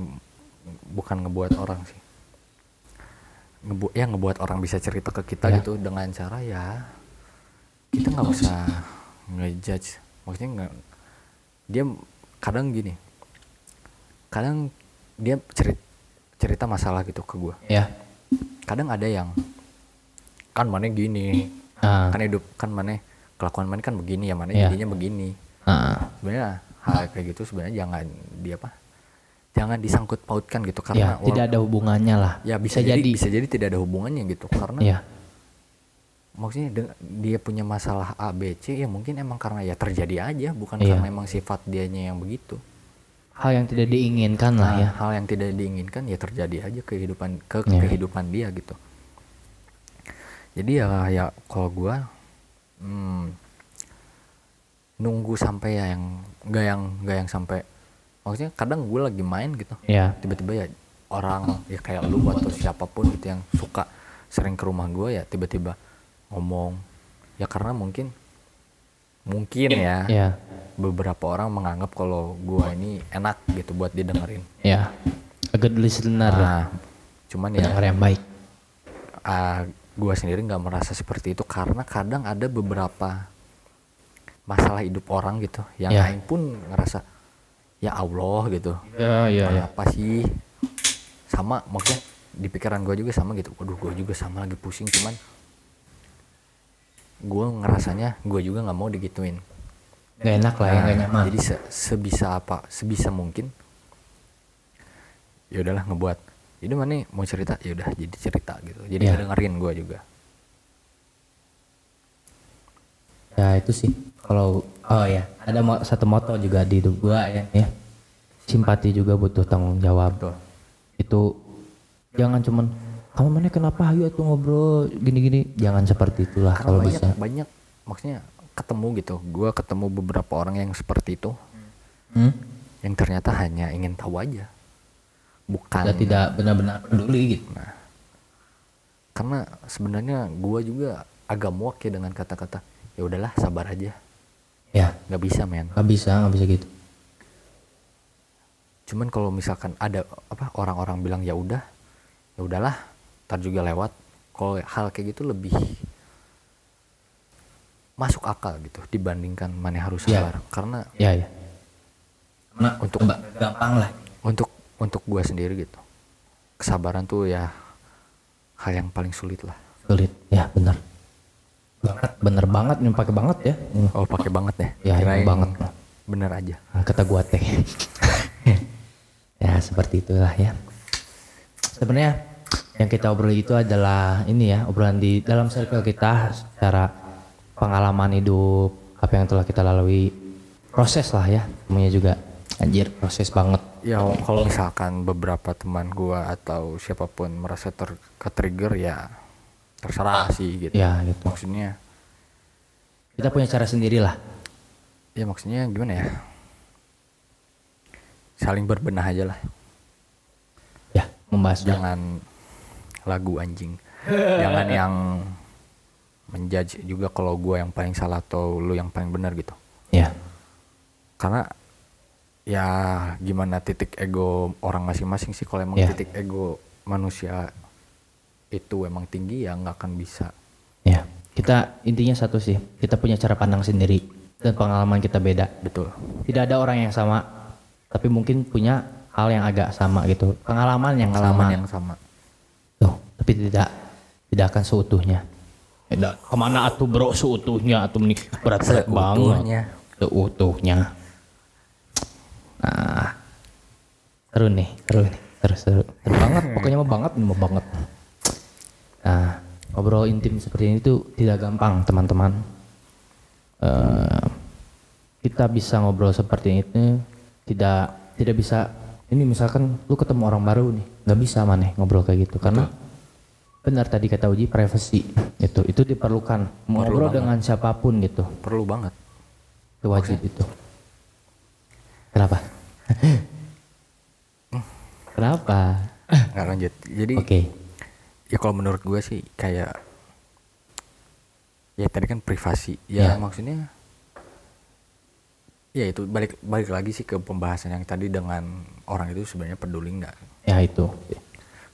bukan ngebuat orang sih. Ngebu ya ngebuat orang bisa cerita ke kita Ya. gitu dengan cara ya kita nggak usah ngejudge. Maksudnya nggak dia kadang gini kadang dia cerita cerita masalah gitu ke gua. Ya. Kadang ada yang kan mana gini nah, kan hidup kan mana kelakuan mana kan begini ya mana Iya. jadinya begini. Nah, sebenarnya hal kayak gitu sebenarnya jangan dia apa jangan disangkut pautkan gitu ya karena tidak ada hubungannya lah. Ya bisa, jadi, bisa jadi tidak ada hubungannya gitu karena ya. maksudnya dia punya masalah A B C ya mungkin emang karena ya terjadi aja bukan Iya. karena emang sifat dianya yang begitu hal yang tidak diinginkan lah ya. Hal yang tidak diinginkan ya terjadi aja kehidupan ke Iya. kehidupan dia gitu. Jadi ya ya kalau gua hmm, nunggu sampai ya yang nggak yang nggak yang sampai maksudnya kadang gue lagi main gitu. Ya. Tiba-tiba ya orang ya kayak lu atau siapa pun gitu yang suka sering ke rumah gue ya tiba-tiba ngomong. Ya karena mungkin mungkin ya. Ya beberapa orang menganggap kalau gua ini enak gitu buat didengerin. Ya a good listener. Nah cuman ya pendengar yang baik. ah, gua sendiri nggak merasa seperti itu karena kadang ada beberapa masalah hidup orang gitu. Yang Ya. lain pun ngerasa ya Allah gitu. Ya ya kayak apa sih? Sama maksudnya di pikiran gue juga sama gitu. Waduh gue juga sama lagi pusing. Cuman gue ngerasanya gue juga nggak mau digituin nggak enak lah ya nggak Nah, nyaman. jadi se- sebisa apa sebisa mungkin ya udahlah ngebuat. Jadi mana mau cerita? Ya udah jadi cerita gitu. Jadi Iya. ngedengerin gue juga. Ya itu sih. Kalau oh ya ada mo- satu moto juga di hidup gua ya, ya. Simpati juga butuh tanggung jawab. Betul. itu jangan cuman kamu mana kenapa ayo tuh ngobrol gini-gini? Jangan seperti itulah karena kalau banyak bisa. banyak maksudnya ketemu gitu. Gue ketemu beberapa orang yang seperti itu. Hmm? yang ternyata hanya ingin tahu aja. Bukan Udah tidak benar-benar peduli gitu. Karena sebenarnya gua juga agak muak ya dengan kata-kata ya udahlah sabar aja. Ya. Nggak bisa men. Nggak bisa nggak bisa gitu. Cuman kalau misalkan ada apa orang-orang bilang ya udah ya udahlah ntar juga lewat. Kalau hal kayak gitu lebih masuk akal gitu dibandingkan mana harus sabar. Karena ya ya. Karena Untuk- untuk gampang lah. untuk untuk gua sendiri gitu. Kesabaran tuh ya hal yang paling sulit lah. Sulit. Ya bener banget. Bener banget. Ini pakai banget ya. Oh pakai banget deh. Ya, ini Kirain banget. bener aja. Nah, kata gua teh. [laughs] Ya seperti itulah ya. Sebenarnya yang kita obrol itu adalah ini ya obrolan di dalam circle kita secara pengalaman hidup apa yang telah kita lalui. Proses lah ya semuanya juga. Anjir. Proses banget. Ya kalau misalkan beberapa teman gua atau siapa pun merasa ter ke trigger ya terserah sih gitu. Ya gitu. Maksudnya kita punya cara sendiri lah. Ya maksudnya gimana ya? Saling berbenah aja lah. Ya membahas jangan lagu anjing. Jangan yang menjudge juga kalau gua yang paling salah atau lu yang paling benar gitu. Ya karena ya gimana titik ego orang masing-masing sih. Kalau emang Ya. titik ego manusia itu emang tinggi ya nggak akan bisa. Ya kita intinya satu sih. Kita punya cara pandang sendiri dan pengalaman kita beda. Betul. Tidak ada orang yang sama tapi mungkin punya hal yang agak sama gitu. Pengalaman yang pengalaman sama. yang sama. Tuh, tapi tidak tidak akan seutuhnya tidak ke mana atuh bro seutuhnya? Atuh nih berat berat banget. Seutuhnya. seutuhnya nah seru nih seru nih. seru seru. Seru [laughs] banget pokoknya mau banget mau banget. Nah ngobrol intim seperti ini tuh tidak gampang teman-teman. Eh, kita bisa ngobrol seperti itu tidak tidak bisa ini misalkan lu ketemu orang baru nih nggak bisa maneh ngobrol kayak gitu. Karena benar tadi kata Uji privacy. Itu itu diperlukan. Mau ngobrol dengan siapa pun gitu. Perlu banget. Itu wajib itu. Kenapa? Kenapa? Nggak lanjut. Jadi oke. ya kalau menurut gue sih kayak ya tadi kan privasi. Ya, Ya. maksudnya ya itu balik balik lagi sih ke pembahasan yang tadi dengan orang itu sebenarnya peduli nggak? Ya itu.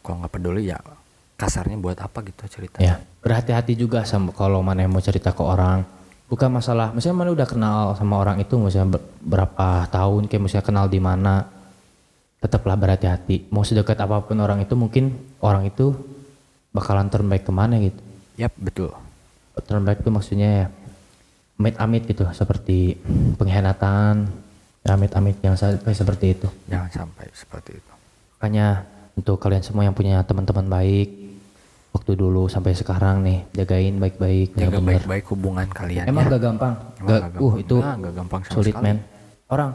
Kalau nggak peduli ya kasarnya buat apa gitu cerita? Ya berhati-hati juga sama kalau mana yang mau cerita ke orang. Bukan masalah misalnya mana udah kenal sama orang itu misalnya ber- berapa tahun kayak misalnya kenal di mana tetaplah berhati-hati. Mau sedekat apa pun orang itu mungkin orang itu bakalan turn back ke mana gitu. Yap, betul. Turn back itu maksudnya ya amit-amit gitu seperti pengkhianatan ya, amit-amit yang sampai seperti itu. Jangan sampai seperti itu. Makanya untuk kalian semua yang punya teman-teman baik waktu dulu sampai sekarang nih jagain baik-baik jaga baik-baik hubungan kalian emang ya. gak gampang? Emang gak, gak uh gampang. itu Nah, gak gampang sama sulit men. Orang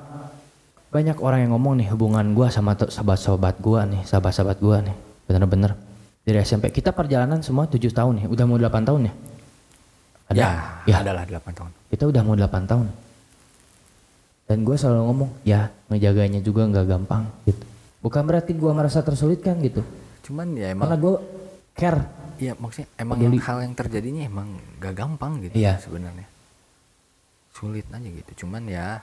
banyak orang yang ngomong nih hubungan gua sama sahabat-sahabat gua nih sahabat-sahabat gua nih. Bener-bener. Dari SMP kita perjalanan semua tujuh tahun nih. Udah mau 8 tahun ya? Ada? Ya, ya. adalah 8 tahun. Kita udah mau 8 tahun. Dan gue selalu ngomong ya ngejaganya juga nggak gampang gitu. Bukan berarti gue merasa tersulit kan gitu. Cuman ya emang karena gue care. Iya maksudnya emang Peduli. yang hal yang terjadinya emang gak gampang gitu Iya. sebenarnya. Sulit aja gitu. Cuman ya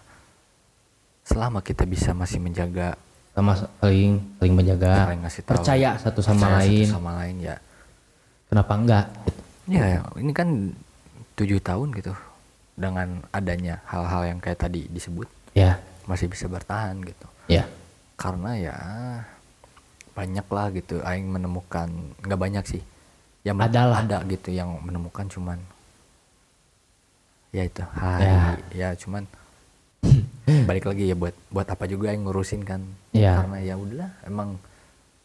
selama kita bisa masih menjaga sama saling saling menjaga saling ngasih tahu percaya satu sama percaya lain. satu sama lain ya. Kenapa enggak? Gitu. ya. Ini kan tujuh tahun gitu dengan adanya hal-hal yang kayak tadi disebut. Ya masih bisa bertahan gitu. Ya karena ya banyak lah gitu aing menemukan nggak banyak sih ya men- Adalah. ada gitu yang menemukan cuman ya itu hai Ya. ya cuman [laughs] balik lagi ya buat buat apa juga yang ngurusin kan Ya. karena ya udahlah emang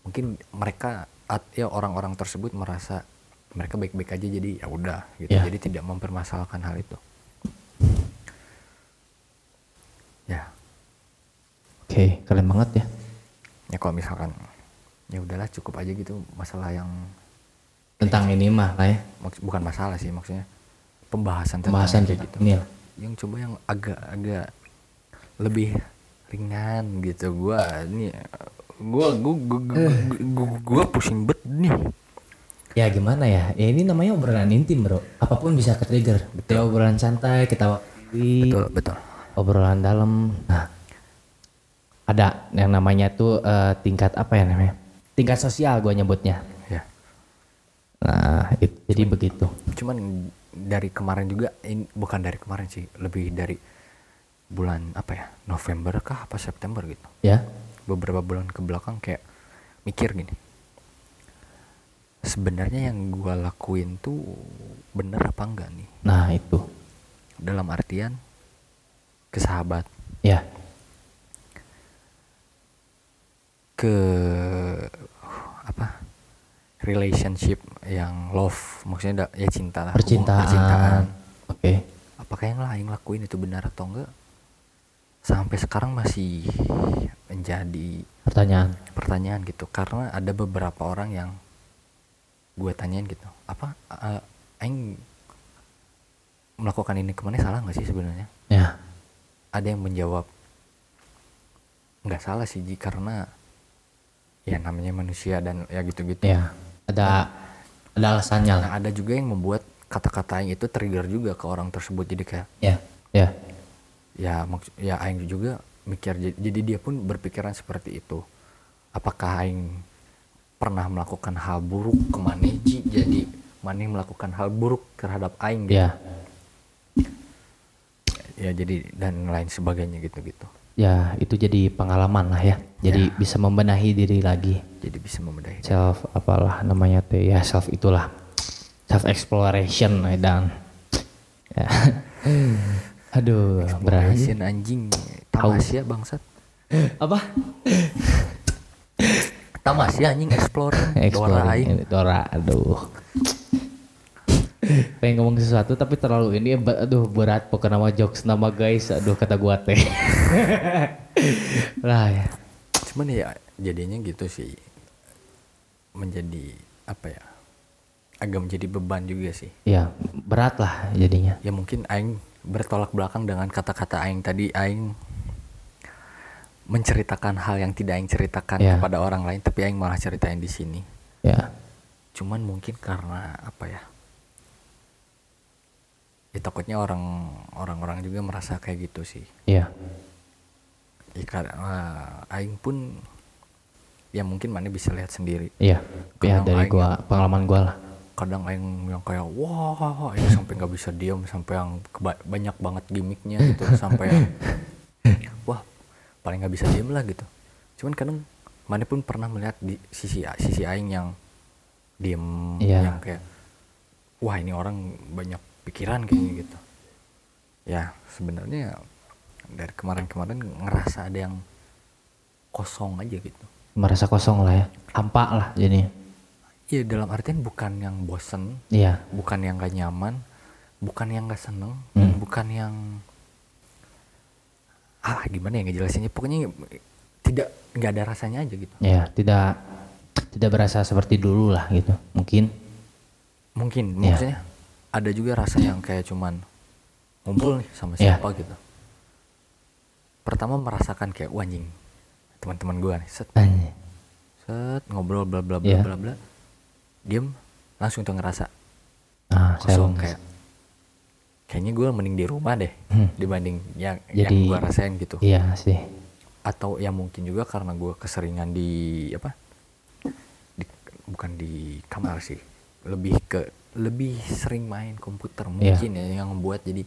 mungkin mereka at- ya orang-orang tersebut merasa mereka baik-baik aja jadi ya udah gitu Ya. jadi tidak mempermasalahkan hal itu ya oke keren banget ya ya kalau misalkan ya udahlah cukup aja gitu masalah yang tentang ini mah lah ya. Bukan masalah sih maksudnya pembahasan tentang pembahasan yang kayak gitu ini lah yang coba yang agak-agak lebih ringan gitu. Gua ini gua gua gua, gua, gua, gua pusing bet nih. Ya gimana ya? Ya ini namanya obrolan intim bro. Apa pun bisa ke trigger betul obrolan santai kita betul betul. Obrolan dalam. Nah ada yang namanya tuh eh, tingkat apa ya namanya tingkat sosial gue nyebutnya. Ya. Nah itu, jadi begitu. Cuman dari kemarin juga ini bukan dari kemarin sih lebih dari bulan apa ya November kah apa September gitu. Ya. Beberapa bulan ke belakang kayak mikir gini. Sebenarnya yang gua lakuin tuh bener apa enggak nih? Nah itu, dalam artian ke sahabat ya, ke apa relationship yang love maksudnya da- ya cinta lah. Percintaan. percintaan. Oke, apakah yang lain lakuin itu benar atau enggak? Sampai sekarang masih menjadi pertanyaan. pertanyaan gitu. Karena ada beberapa orang yang gue tanyain gitu apa eh, aing melakukan ini ke mana? Salah nggak sih sebenarnya? Ya, ada yang menjawab nggak salah sih Ji karena ya namanya manusia dan ya gitu-gitu. Ya, ada ada alasannya lah. Nah, ada juga yang membuat kata-kata aing itu trigger juga ke orang tersebut. Jadi kayak Ya, ya, ya maksud ya aing juga mikir jadi dia pun berpikiran seperti itu. Apakah aing pernah melakukan hal buruk ke Maneji? Jadi Maneh melakukan hal buruk terhadap aing gitu. ya, ya jadi dan lain sebagainya gitu-gitu ya itu jadi pengalaman lah ya. Jadi bisa membenahi diri lagi. jadi bisa membedahi Self apalah namanya teh ya self itulah self exploration dan ya. [laughs] Aduh, berat. Asian anjing tamasya bangsat Apa? tamasya anjing explore Dora aing ini, Dora, aduh. Pengen ngomong sesuatu tapi terlalu ini aduh berat pokoknya nama jokes nama guys aduh kata gua teh. [laughs] lah ya. cuman ya jadinya gitu sih menjadi apa ya agak menjadi beban juga sih Ya, berat lah jadinya. ya mungkin aing bertolak belakang dengan kata-kata aing tadi aing menceritakan hal yang tidak aing ceritakan Ya. kepada orang lain tapi aing malah ceritain di sini Ya. cuman mungkin karena apa ya ya takutnya orang orang-orang juga merasa kayak gitu sih Ya. ya, karena aing pun ya mungkin mana bisa lihat sendiri Iya. Ya Kadang dari aing gua pengalaman gua lah. kadang aing yang kayak wah ini sampai nggak bisa diam sampai yang keba- banyak banget gimmicknya gitu [laughs] sampai yang wah paling nggak bisa diam lah gitu cuman kadang mana pun pernah melihat di sisi sisi aing yang diem Iya. yang kayak wah ini orang banyak pikiran kayaknya gitu ya sebenarnya dari kemarin-kemarin ngerasa ada yang kosong aja gitu Merasa kosong lah ya. Hampa lah jadi. Iya dalam artian bukan yang bosen Iya. bukan yang gak nyaman, bukan yang gak seneng, Hmm. bukan yang ah gimana ya ngejelasinnya pokoknya tidak nggak ada rasanya aja gitu. Ya, tidak tidak berasa seperti dulu lah gitu. Mungkin Mungkin Iya. maksudnya ada juga rasa yang kayak cuman ngumpul nih sama Iya. siapa gitu. Pertama merasakan kayak "Wah, anjing teman-teman gua nih set anjing. set ngobrol bla bla bla Iya. bla bla diem langsung tuh ngerasa ah, kosong kayak kayaknya gue mending di rumah deh Hmm. dibanding yang Jadi- yang gue rasain gitu Iya sih. atau ya mungkin juga karena gue keseringan di apa di, bukan di kamar sih lebih ke lebih sering main komputer Iya. mungkin ya yang membuat jadi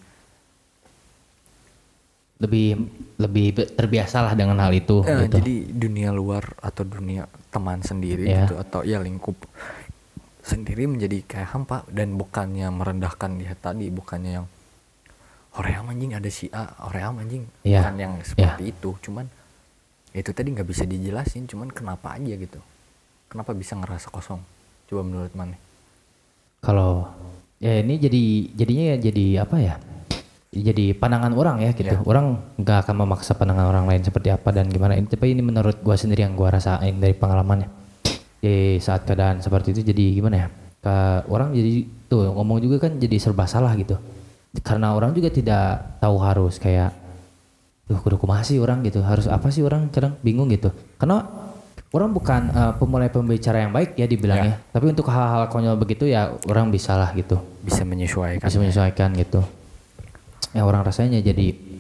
Lebih lebih be- terbiasa lah dengan hal itu eh, gitu. jadi dunia luar atau dunia teman sendiri Iya. gitu atau ya lingkup sendiri menjadi kayak hampa dan bukannya merendahkan dia tadi bukannya yang Hoream anjing ada si A, Hoream anjing Iya. bukan yang seperti itu, cuman itu tadi nggak bisa dijelasin, cuman kenapa aja gitu, kenapa bisa ngerasa kosong? Coba menurut mana? Kalau ya ini jadi jadinya ya jadi apa ya? Jadi pandangan orang ya gitu. Iya. Orang nggak akan memaksa pandangan orang lain seperti apa dan gimana. Ini tapi ini menurut gua sendiri yang gua rasain dari pengalamannya. Di saat keadaan seperti itu jadi gimana ya? Ke orang jadi tuh ngomong juga kan jadi serba salah gitu. Karena orang juga tidak tahu harus kayak Duh, kudu kumaha sih orang gitu. Harus apa sih orang kadang bingung gitu. Karena orang bukan eh, pemulai pembicara yang baik ya dibilangnya. Tapi untuk hal-hal konyol begitu ya orang bisa lah gitu. Bisa menyesuaikan. Bisa menyesuaikan gitu. Ya orang rasanya jadi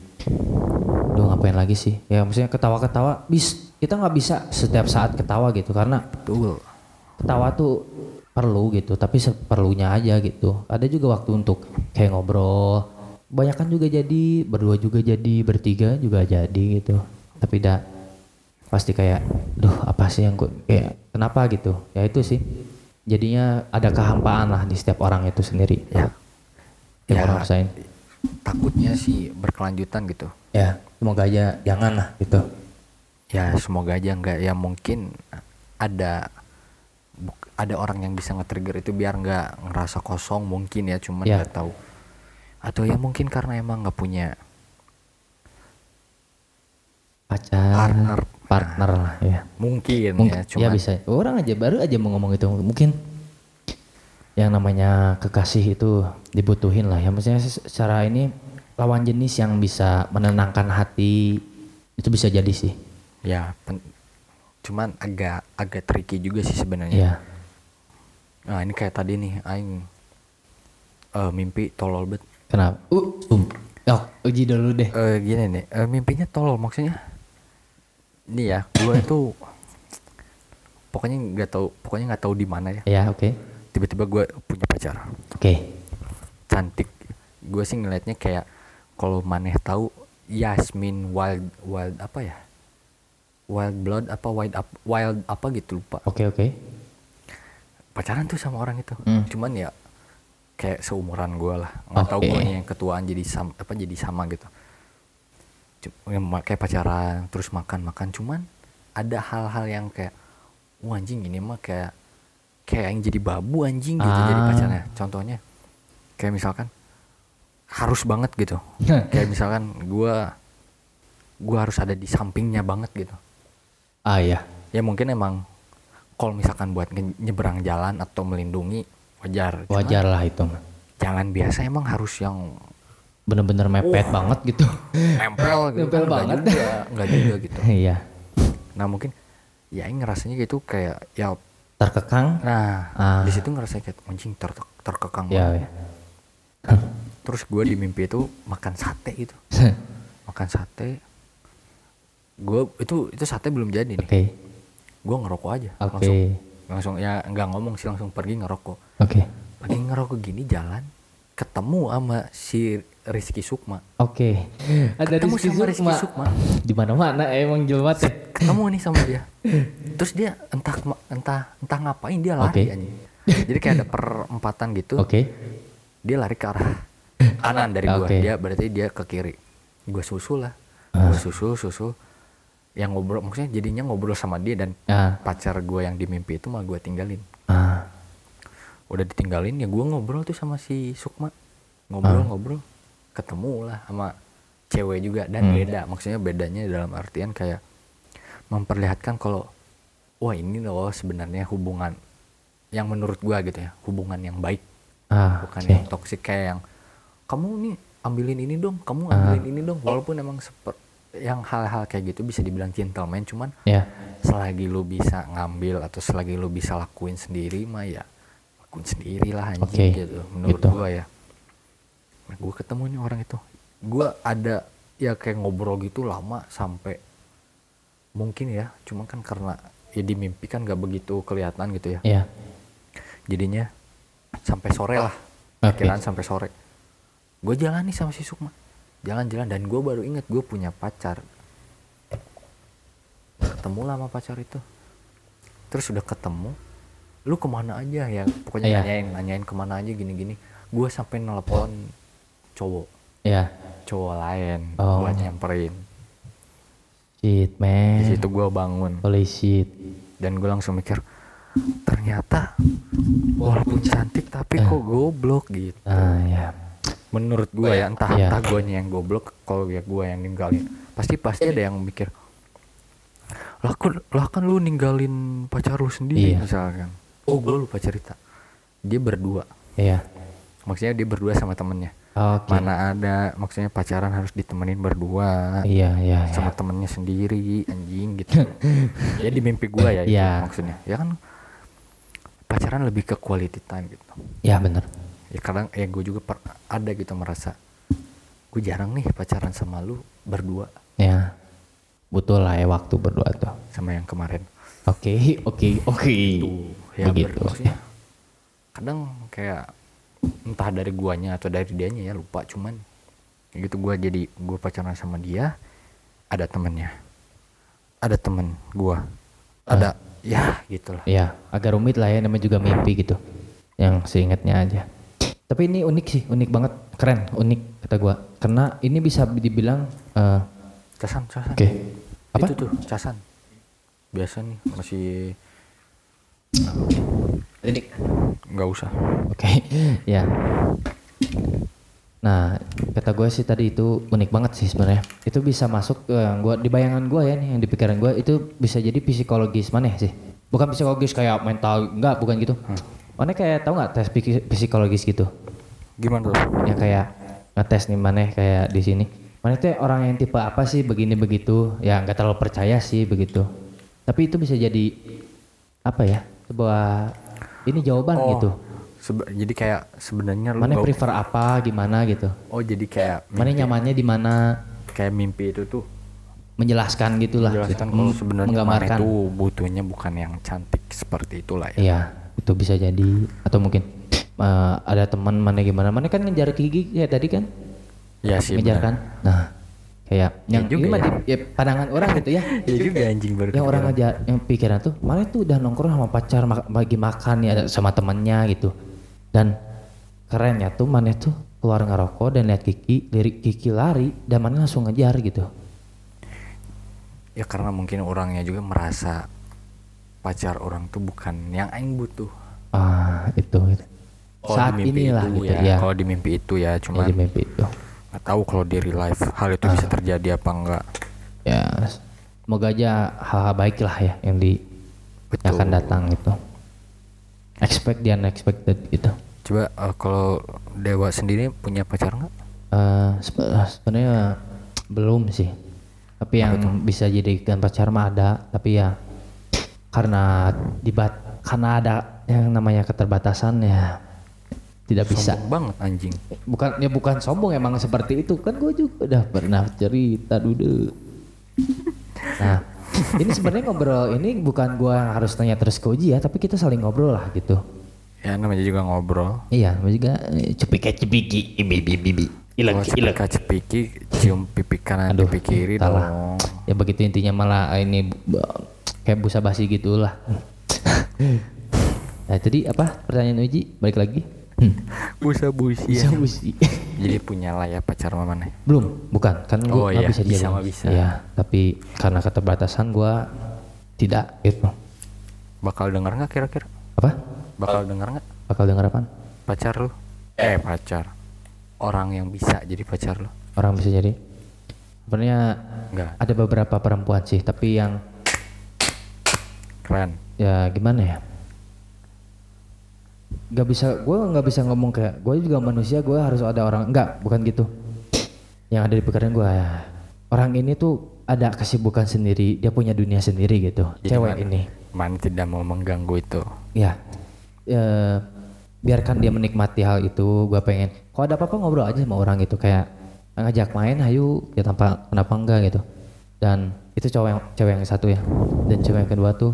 Duh ngapain lagi sih? Ya maksudnya ketawa-ketawa bis kita nggak bisa setiap saat ketawa gitu karena Betul. ketawa tuh perlu gitu tapi seperlunya aja gitu ada juga waktu untuk kayak ngobrol Banyakan juga jadi berdua juga jadi bertiga juga jadi gitu tapi dah pasti kayak duh apa sih yang gue kayak kenapa gitu ya itu sih jadinya ada kehampaan lah di setiap orang itu sendiri Ya. yang Ya. orang rasain takutnya sih berkelanjutan gitu ya semoga aja jangan lah gitu ya semoga aja nggak ya mungkin ada ada orang yang bisa nge-trigger itu biar nggak ngerasa kosong mungkin ya cuman Ya. nggak tahu atau ya mungkin karena emang nggak punya pacar Partner. Partner lah ya mungkin, mungkin ya ya, cuman bisa. Orang aja baru aja mau ngomong itu mungkin yang namanya kekasih itu dibutuhin lah ya. Maksudnya se- secara ini lawan jenis yang bisa menenangkan hati itu bisa jadi sih. Ya pen- cuman agak agak tricky juga sih sebenarnya. Ya nah ini kayak tadi nih aing eh, mimpi tolol bet. Kenapa? Uh um. oh, uji dulu deh. Eh gini nih eh, mimpinya tolol maksudnya ini ya gue itu [laughs] pokoknya nggak tahu pokoknya nggak tahu di mana ya. Ya oke. Tiba-tiba gue punya pacar. Oke. Cantik. Gue sih ngelihatnya kayak kalau maneh tahu Yasmin wild wild apa ya? Wild blood apa wild up wild apa gitu lupa. Oke oke. Pacaran tuh sama orang itu. Hmm. cuman ya kayak seumuran gue lah. Nggak tahu Oke. gue yang ketuaan jadi sama apa jadi sama gitu Ya, kayak pacaran terus makan makan cuman ada hal-hal yang kayak wah anjing ini mah kayak kayak yang jadi babu anjing gitu jadi Ah. pacarnya. Contohnya kayak misalkan harus banget gitu. [laughs] Kayak misalkan gue gue harus ada di sampingnya banget gitu. Ah ya ya mungkin emang kalau misalkan buat nyeberang jalan atau melindungi wajar. Wajar lah itu jalan biasa emang harus yang bener-bener mepet banget gitu. Nempel [laughs] gitu. Nempel kan, nggak banget. juga nggak juga gitu. [laughs] Iya. Nah mungkin ya ini ngerasanya gitu kayak ya terkekang. Nah Ah. di situ ngerasa kayak anjing ter terkekang ya, banget. ya. terus gue di mimpi itu makan sate gitu. [laughs] Makan sate. Gue itu itu sate belum jadi nih. Oke. Gue ngerokok aja oke. langsung. Langsung ya nggak ngomong sih langsung pergi ngerokok. Oke. Lagi ngerokok gini jalan ketemu sama si Rizky Sukma. Oke. Ada ketemu Rizky sama Rizky Sukma. Sukma. Di mana mana emang jelma teh ketemu nih sama dia. Terus dia entah entah entah ngapain dia lari Oke. anjing. Jadi kayak ada perempatan gitu. Oke. Dia lari ke arah kanan dari gua. Oke. dia berarti dia ke kiri. Gua susul lah. Ah. gua susul susul. Yang ngobrol maksudnya jadinya ngobrol sama dia dan ah. pacar gua yang di mimpi itu mah gua tinggalin. Ah udah ditinggalin ya gua ngobrol tuh sama si Sukma. Ah. ngobrol-ngobrol ketemu lah sama cewek juga dan Hmm. beda. Maksudnya bedanya dalam artian kayak memperlihatkan kalau wah ini loh sebenarnya hubungan yang menurut gua gitu ya. Hubungan yang baik. Ah bukan oke. yang toksik kayak yang kamu nih ambilin ini dong kamu Ah. ambilin ini dong. Walaupun emang seper yang hal-hal kayak gitu bisa dibilang gentleman cuman ya. selagi lu bisa ngambil atau selagi lu bisa lakuin sendiri mah ya lakuin sendiri lah anjing Oke, gitu menurut gitu. gua ya. Nah, gua ketemu nih orang itu. Gua ada ya kayak ngobrol gitu lama sampai mungkin ya cuma kan karena ya di mimpi kan gak begitu kelihatan gitu ya. Ya jadinya sampai sore lah kiraan sampai sore. Gue jalan nih sama si Sukma. Jalan-jalan dan gue baru inget gue punya pacar. Ketemu lah sama pacar itu. Terus udah ketemu lu ke mana aja? Ya pokoknya Iya. nanyain nanyain ke mana aja gini-gini. Gue sampai nelpon cowok. Ya cowok lain Oh. buat nyamperin. Shit di man situ gue bangun. Holy shit. Dan gue langsung mikir ternyata walaupun cantik tapi Eh. kok goblok gitu. Ah ya menurut gue ya entah Iya. entah guanya yang goblok kalau ya gue yang ninggalin. Pasti pasti ada yang mikir lah kan lah kan lu ninggalin pacar lu sendiri Iya. misalkan oh gue lupa cerita. Dia berdua. Ya maksudnya dia berdua sama temennya. Oke. Mana ada maksudnya pacaran harus ditemenin berdua. Iya iya sama ya. temennya sendiri anjing gitu. [laughs] Ya di mimpi gue ya itu Iya. maksudnya. Ya kan pacaran lebih ke quality time gitu. Ya bener. Ya kadang ya gue juga per- ada gitu merasa gue jarang nih pacaran sama lu berdua. Ya butuh lah ya waktu berdua tuh. Sama yang kemarin oke oke oke. Tuh ya begitu. maksudnya kadang kayak entah dari guanya atau dari dianya ya lupa. Cuman gitu gue jadi gue pacaran sama dia ada temennya. Ada temen gue ada ya gitulah. Ya agak rumit lah ya namanya juga mimpi gitu. Yang seingatnya aja. Tapi ini unik sih unik banget. Keren unik kata gua. Karena ini bisa dibilang eh, casan casan. Oke. Apa? Itu tuh casan biasa nih masih unik nggak usah Oke, [laughs] ya. Nah, kata gue sih tadi itu unik banget sih sebenarnya. Itu bisa masuk ke yang gua di bayangan gue ya nih, yang di pikiran gue itu bisa jadi psikologis mana sih? Bukan psikologis kayak mental, enggak, bukan gitu. Mana kayak tahu nggak tes psikologis gitu? gimana tuh Yang kayak ngetes nih mana kayak di sini. Mana itu orang yang tipe apa sih begini begitu? Ya nggak terlalu percaya sih begitu. Tapi itu bisa jadi apa ya? Sebuah ini jawaban Oh, gitu. sebe- jadi kayak sebenarnya lu Mana prefer apa gimana gitu. oh jadi kayak Mana nyamannya di mana kayak mimpi itu tuh menjelaskan gitulah. menjelaskan gitu. kalau M- sebenarnya mana menggambarkan. itu butuhnya bukan yang cantik seperti itulah ya Iya, itu bisa jadi atau mungkin eh, ada teman mana gimana. Mana kan ngejar gigi ya tadi kan? ya sih ngejar kan? Nah, kayak yang juga ini mah ya. di- ya, pandangan orang gitu ya. [laughs] ya juga anjing baru yang orang ngejar yang pikiran tuh mana tuh udah nongkrong sama pacar bagi makan ya sama temennya gitu. Dan kerennya tuh mana tuh keluar ngerokok dan lihat Kiki lirik Kiki lari dan mana langsung ngejar gitu. Ya karena mungkin orangnya juga merasa pacar orang tuh bukan yang aing butuh. Ah itu, itu. Saat inilah itu gitu ya, ya, kalau di mimpi itu ya ya cuma di mimpi itu nggak tahu kalau di real life hal itu bisa terjadi apa enggak. Ya semoga aja hal-hal baik lah ya yang di Betul. yang akan datang gitu. Expect the unexpected gitu. Coba eh, kalau dewa sendiri punya pacar nggak? Sebe- sebenarnya belum sih. Tapi yang bisa jadikan pacar mah ada. Tapi ya karena dibat karena ada yang namanya keterbatasan ya tidak bisa. Sombong banget anjing. Bukan ya bukan sombong emang seperti itu. Kan gue juga udah pernah cerita dulu nah ini sebenarnya ngobrol ini bukan gue yang harus tanya terus ke Uji ya tapi kita saling ngobrol lah gitu. Ya namanya juga ngobrol. Iya namanya juga eh, cepik cepiki bibi bibi Kalau ilek ilek. cepika cepiki cium pipi kanan Aduh, pipi kiri dong. Ya begitu intinya malah ini b- kayak busa basi gitulah. [laughs] Nah tadi apa pertanyaan Uji? Balik lagi busa busi busa busi jadi punya lah ya pacar mama nih belum bukan. Kan Oh, gua nggak iya. bisa Bisa jadi mah bisa. ya tapi karena keterbatasan gua tidak gitu. Bakal denger nggak kira-kira? Apa? Bakal denger nggak? Bakal denger apa pacar lu? Eh pacar. Orang yang bisa jadi pacar lu. Orang bisa jadi? Sebenarnya Enggak. ada beberapa perempuan sih tapi yang keren. Ya gimana ya nggak bisa gue nggak bisa ngomong kayak gue juga manusia gue harus ada orang enggak bukan gitu. Yang ada di pikiran gue ya orang ini tuh ada kesibukan sendiri dia punya dunia sendiri gitu Jadi cewek mana- ini. Mana tidak mau mengganggu itu? Ya eh, biarkan dia menikmati hal itu gue pengen. Kalau ada apa-apa ngobrol aja sama orang itu kayak ngajak main ayo ya tanpa kenapa enggak? gitu. Dan itu cowok yang cewek yang satu ya. Dan cewek yang kedua tuh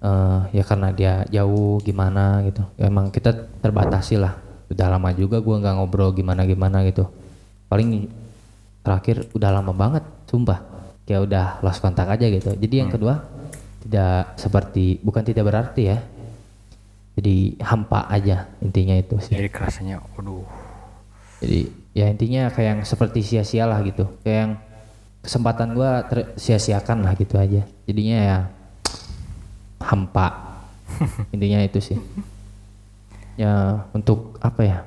eh, ya karena dia jauh gimana gitu. Ya emang kita terbatasi lah. Udah lama juga gua nggak ngobrol gimana gimana gitu. Paling terakhir udah lama banget sumpah. Kayak udah lost kontak aja gitu. Jadi yang kedua tidak seperti bukan tidak berarti ya. Jadi hampa aja intinya itu sih. Jadi kerasanya waduh. Jadi ya intinya kayak yang seperti sia-sia lah gitu. Kayak yang kesempatan gua sia-siakan lah gitu aja. Jadinya ya hampa. [laughs] Intinya itu sih. Ya untuk apa ya?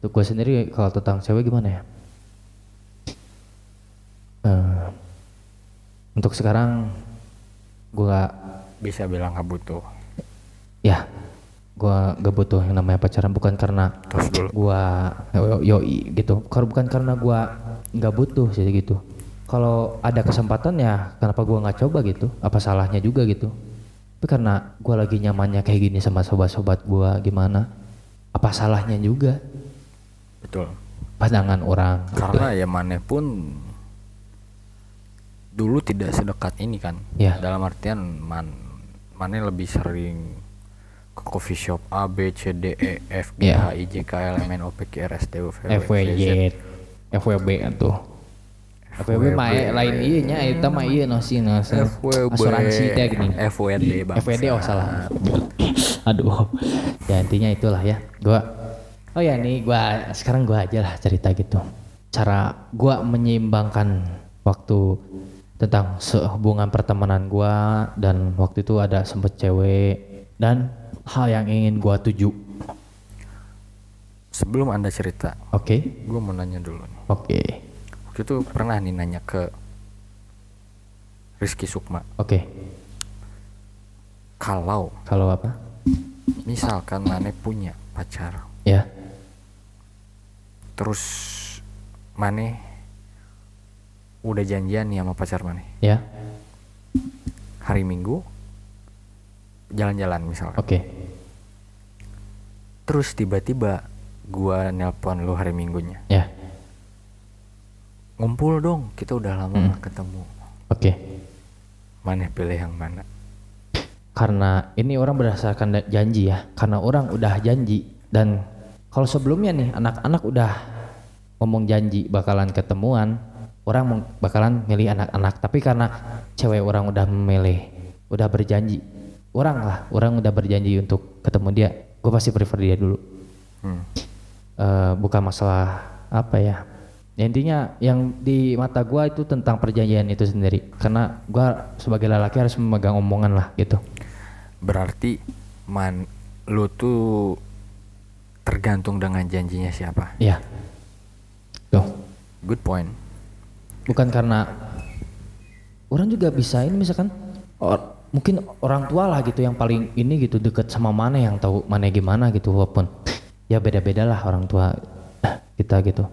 Untuk gue sendiri kalau tentang cewek gimana ya? Eh, untuk sekarang gua bisa bilang nggak butuh. Ya gua gak butuh yang namanya pacaran. Bukan karena gua yo- yoi gitu. Kalau bukan karena gua nggak butuh sih gitu. Kalau ada kesempatan ya kenapa gua nggak coba gitu? Apa salahnya juga gitu tapi karena gua lagi nyamannya kayak gini sama sobat-sobat gua gimana apa salahnya juga betul pandangan orang gitu. karena ya mana pun dulu tidak sedekat ini kan Ya. dalam artian man mana lebih sering ke coffee shop A B C D E F G Ya. H I J K L M N O P Q R S T U V W X, Y, Z. FWJ FWB tuh FWB mah lain iya nya eta mah iya no sih no asuransi teh gini. FWD bang FWD oh salah. Aduh. Ya intinya itulah ya. Gua Oh ya nih gua sekarang gua aja lah cerita gitu. Cara gua menyeimbangkan waktu tentang hubungan pertemanan gua dan waktu itu ada sempet cewek dan hal yang ingin gua tuju. sebelum anda cerita Oke. gue mau nanya dulu Oke. Waktu itu pernah nih nanya ke Rizky Sukma Oke. kalau Kalau apa? misalkan Mane punya pacar Ya. terus Mane udah janjian nih sama pacar Mane Ya. hari Minggu jalan-jalan misalkan Oke. terus tiba-tiba gua nelpon lu hari Minggunya Ya. Ngumpul dong kita udah lama Hmm. ketemu Oke. Mane pilih yang mana Karena ini orang berdasarkan da- janji ya. Karena orang udah janji dan kalau sebelumnya nih anak-anak udah ngomong janji bakalan ketemuan, orang bakalan milih anak-anak. Tapi karena cewek orang udah memilih, udah berjanji, orang lah, orang udah berjanji untuk ketemu dia, gue pasti prefer dia dulu. hmm. Eh, bukan masalah apa ya. Ya, intinya yang di mata gua itu tentang perjanjian itu sendiri. Karena gua sebagai lelaki harus memegang omongan lah gitu. berarti man lu tuh tergantung dengan janjinya siapa Iya. Tuh. good point Bukan karena orang juga bisa ini misalkan or- mungkin orang tua lah gitu yang paling ini gitu deket sama mana yang tahu mana gimana gitu walaupun ya beda-beda lah orang tua kita gitu.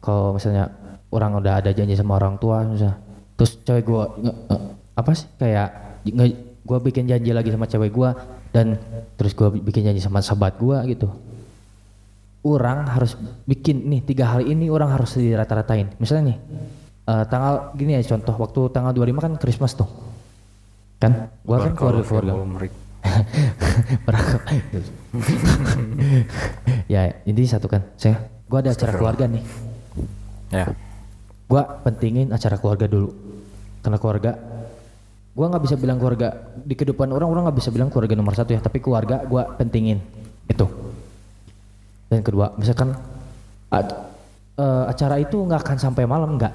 Kalau misalnya orang udah ada janji sama orang tua misalnya terus cewek gua nge- nge- apa sih? Kayak nge- gua bikin janji lagi sama cewek gua dan terus gua bikin janji sama sahabat gua gitu. Orang harus bikin nih tiga hal ini orang harus dirata-ratain. Misalnya nih eh, tanggal gini ya contoh waktu tanggal 25 kan Christmas tuh. Kan? Gua kan keluarga keluarga. [laughs] [laughs] Ya ini satu kan. Saya gua ada acara keluarga nih ya. Gua pentingin acara keluarga dulu. Karena keluarga gua nggak bisa bilang keluarga di kehidupan orang orang nggak bisa bilang keluarga nomor satu ya. Tapi keluarga gua pentingin. Itu. Dan kedua misalkan a- eh, acara itu nggak akan sampai malam nggak.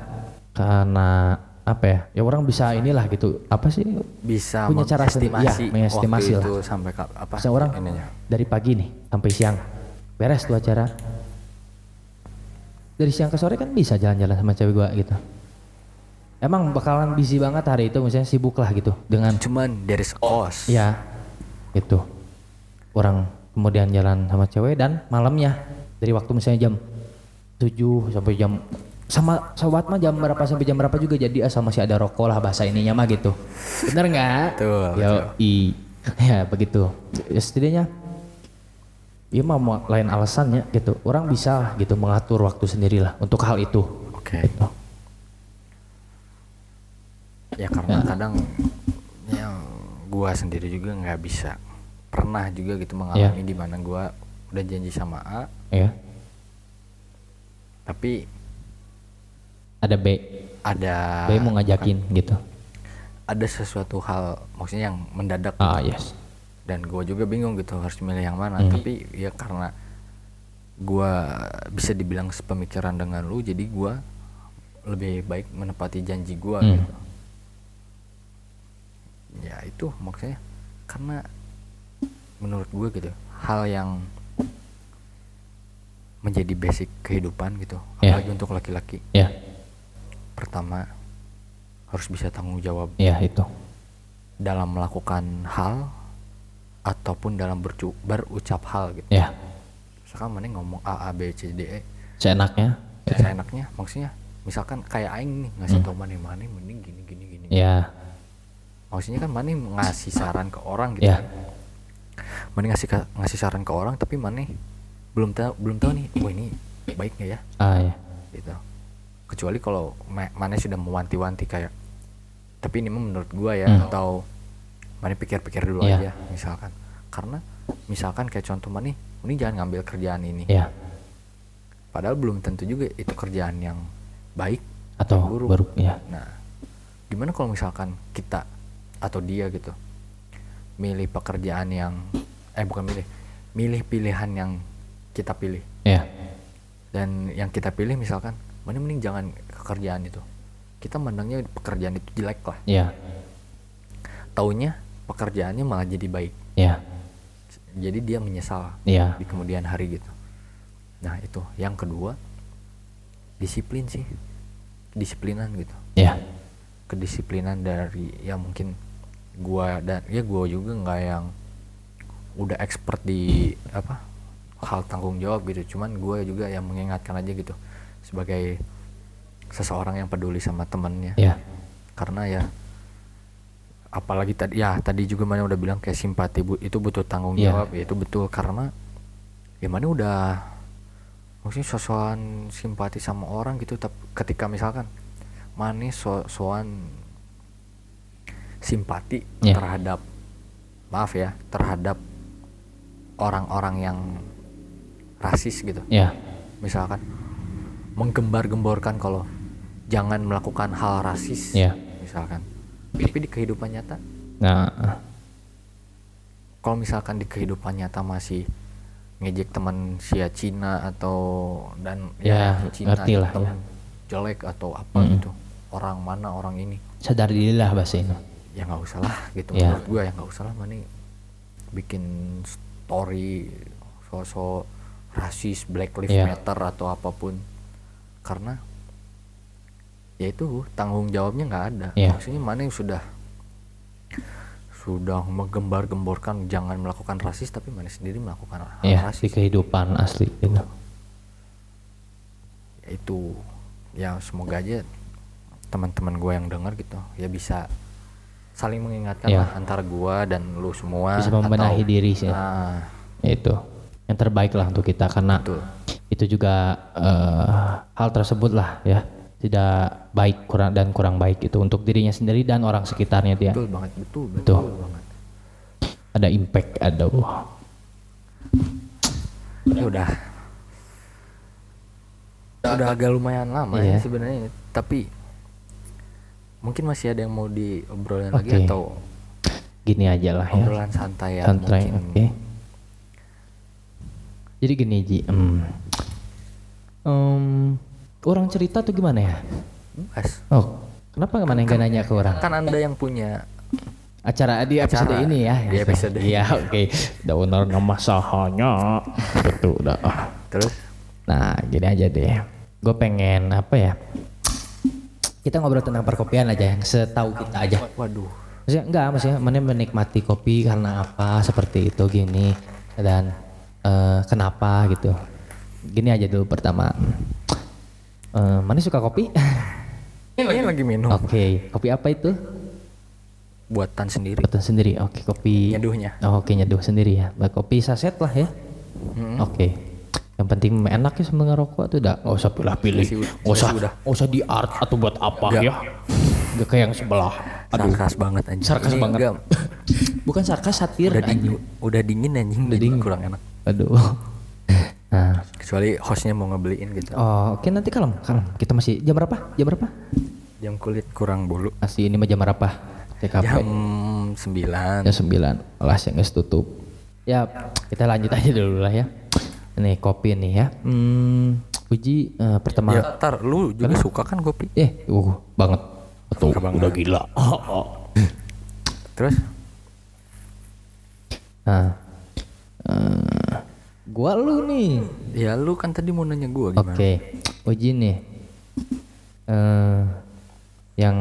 Karena apa ya ya orang bisa inilah gitu. Apa sih? Bisa Punya cara sendiri, iya, mengestimasi waktu lah. itu sampai apa Misalnya orang ininya. dari pagi nih sampai siang. Beres tuh acara dari siang ke sore kan bisa jalan-jalan sama cewek gua gitu. Emang bakalan busy banget hari itu misalnya sibuk lah gitu dengan cuman a cost ya itu orang kemudian jalan sama cewek dan malamnya dari waktu misalnya jam 7 sampai jam sama sobat mah jam berapa sampai jam berapa juga jadi asal masih ada rokok lah bahasa ininya mah gitu. Bener nggak? Betul, Yo, i. [laughs] Ya begitu. Ya setidaknya ya mau lain alasannya gitu. Orang bisa gitu mengatur waktu sendiri lah untuk hal itu. Oke. Gitu. ya karena kadang yang gua sendiri juga nggak bisa. Pernah juga gitu mengalami di mana gua udah janji sama A. Ya. Tapi ada B. Ada B mau ngajakin gitu. Ada sesuatu hal maksudnya yang mendadak. Ah yes dan gue juga bingung gitu harus milih yang mana Hmm. tapi ya karena gua bisa dibilang sepemikiran dengan lu jadi gua lebih baik menepati janji gua Hmm. gitu ya itu maksudnya karena menurut gue gitu hal yang menjadi basic kehidupan gitu Ya. apalagi untuk laki-laki ya pertama harus bisa tanggung jawab ya itu dalam melakukan hal ataupun dalam bercu- berucap hal gitu. Ya. Misalkan mana ngomong A A B C D E. Seenaknya. Ya seenaknya maksudnya misalkan kayak aing nih ngasih tau mana mana mending gini gini gini ya. Maksudnya kan mana ngasih saran ke orang gitu Ya. kan. Mana ngasih ngasih saran ke orang tapi mana belum tahu belum tahu nih wah ini baik nggak ya? Ah ya. Gitu. Kecuali kalau ma- mana sudah mewanti-wanti kayak tapi ini menurut gua ya Hmm. atau mana pikir-pikir dulu Iya. aja misalkan karena misalkan kayak contoh mana ini jangan ngambil kerjaan ini ya padahal belum tentu juga itu kerjaan yang baik atau buruk. baru ya Nah, gimana kalau misalkan kita atau dia gitu milih pekerjaan yang eh bukan milih, milih pilihan yang kita pilih ya dan yang kita pilih misalkan mana mending jangan pekerjaan itu. Kita mandangnya pekerjaan itu jelek lah. ya Taunya pekerjaannya malah jadi baik. ya Jadi dia menyesal ya di kemudian hari gitu. Nah, itu. Yang kedua disiplin sih. Disiplinan gitu. ya kedisiplinan dari ya mungkin gua dan ya gua juga nggak yang udah expert di apa hal tanggung jawab gitu cuman gua juga yang mengingatkan aja gitu sebagai seseorang yang peduli sama temennya ya karena ya apalagi tadi ya tadi juga mana udah bilang kayak simpati bu, itu butuh tanggung Iya. jawab ya itu betul. Karena ya mana udah maksudnya sosokan simpati sama orang gitu tapi ketika misalkan mana so soan simpati Iya. terhadap maaf ya terhadap orang-orang yang rasis gitu. Ya misalkan menggembar-gemborkan kalau jangan melakukan hal rasis ya misalkan tapi di kehidupan nyata nah kalau misalkan di kehidupan nyata masih ngejek teman sia Cina atau dan Ya, Cina ngerti lah, teman ya. jelek atau apa Mm-mm. gitu orang mana orang ini sadar diri lah bahasa ini ya nggak usah lah gitu Ya. menurut gue ya nggak usah lah mana bikin story sosok rasis black lives Ya. matter atau apa pun karena ya itu tanggung jawabnya nggak ada Ya. maksudnya mana yang sudah sudah menggembar-gemborkan jangan melakukan rasis tapi mana sendiri melakukan hal ya di rasis kehidupan asli gitu ya itu ya semoga aja teman-teman gue yang dengar gitu ya bisa saling mengingatkan Ya. lah antara gue dan lu semua Bisa membenahi atau- diri sih. nah, Ya itu yang terbaik lah untuk kita karena betul itu juga eh, hal tersebut lah ya tidak baik kurang dan kurang baik itu untuk dirinya sendiri dan orang sekitarnya dia betul banget betul betul, Betul. banget ada impact ada wah. ya udah udah agak lumayan lama Iya. ya sebenarnya tapi mungkin masih ada yang mau diobrolin lagi Oke. atau gini aja lah ya obrolan santai ya santai mungkin oke jadi gini Ji em, orang cerita tuh gimana ya? Mas, oh kenapa mana yang gak nanya ke orang? kan anda yang punya acara di episode Acara. ini ya. Di episode ini. iya oke. Udah benar nama sahanya betul udah. Terus? Nah gini aja deh. Gue pengen apa ya? Kita ngobrol tentang perkopian aja yang setahu kita aja. Waduh. Maksudnya enggak maksudnya mana menikmati kopi karena apa seperti itu gini. Dan eh, kenapa gitu. Gini aja dulu pertama Eh, mana suka kopi ini lagi minum oke kopi apa itu buatan sendiri buatan sendiri oke kopi nyeduhnya Oh, Oke nyeduh sendiri ya. Baik, kopi saset lah ya. Hmm. Oke. Yang penting enak ya sambil ngerokok tuh udah nggak usah pilih-pilih. Nggak usah, nggak usah di art atau buat apa Nggak. ya. Gak kayak yang sebelah. Aduh, sarkas banget anjing sarkas Ini banget. enggak, Bukan sarkas satir udah anjing. dingin udah dingin anjing Udah jadi dingin. kurang enak Aduh. Nah, kecuali hostnya mau ngebeliin gitu oh, oke nanti kalem, kalem. Kita masih jam berapa? Jam berapa? jam kulit kurang bulu Masih ini mah jam berapa? TKP. jam 9 Jam 9 Alas yang tutup Ya kita lanjut aja dulu lah ya Nih kopi nih ya hmm, Uji eh, pertama ya tar lu juga suka kan kopi Eh uh banget Tuh Suka banget. udah gila [laughs] Oh, oh. terus Nah eh, Gua lu nih. Ya lu kan tadi mau nanya gua Oke gimana Uji nih. Eh Yang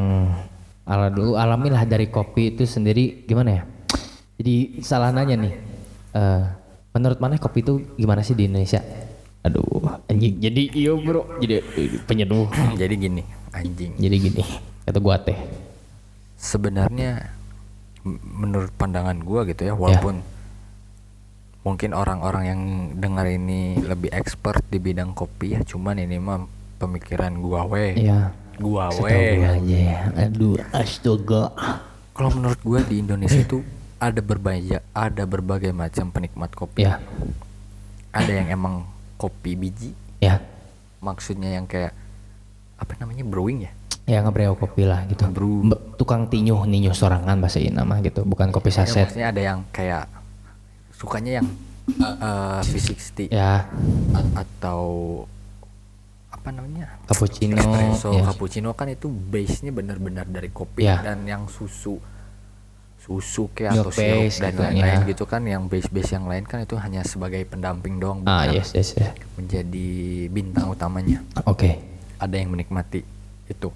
ala dulu alamilah dari kopi itu sendiri gimana ya? Jadi salah nanya nih. Eh Menurut mana kopi itu gimana sih di Indonesia? Aduh anjing. Jadi iya bro. Jadi penyeduh. [clears throat] Jadi gini anjing. Jadi gini kata gua teh. Sebenarnya menurut pandangan gua gitu ya walaupun mungkin orang-orang yang dengar ini lebih expert di bidang kopi ya cuman ini mah pemikiran gua we. Iya. Gua we. Gua aja ya. Aduh astaga. Kalau menurut gua di Indonesia itu ada berbagai ada berbagai macam penikmat kopi. Ya ada yang emang kopi biji. Ya maksudnya yang kayak apa namanya brewing ya? Ya ngebreo kopi lah gitu. Be- tukang tinyuh ninyuh sorangan bahasa ini nama gitu bukan kopi Ya, saset. maksudnya ada yang kayak sukanya yang uh, V60 ya. A- atau apa namanya? Cappuccino espresso ya. cappuccino kan itu base nya benar-benar dari kopi Ya. dan yang susu. Susu kayak atau sirup dan gitu, lain-lain ya. gitu kan. Yang base-base yang lain kan itu hanya sebagai pendamping doang ah yes yes, yes. menjadi bintang utamanya. Oke. Ada yang menikmati itu.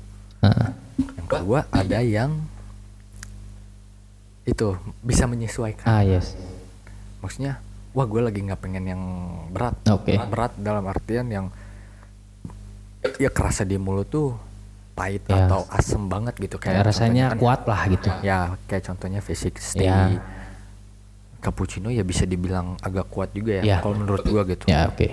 Ah, yang kedua ada yang itu bisa menyesuaikan. Ah yes maksudnya wah gue lagi nggak pengen yang berat Oke. berat dalam artian yang ya kerasa di mulut tuh pahit Ya. atau asem banget gitu kayak kayak rasanya kan- kuat lah gitu ya kayak contohnya V60 Ya. cappuccino ya bisa dibilang agak kuat juga ya Ya. kalau menurut gua gitu ya oke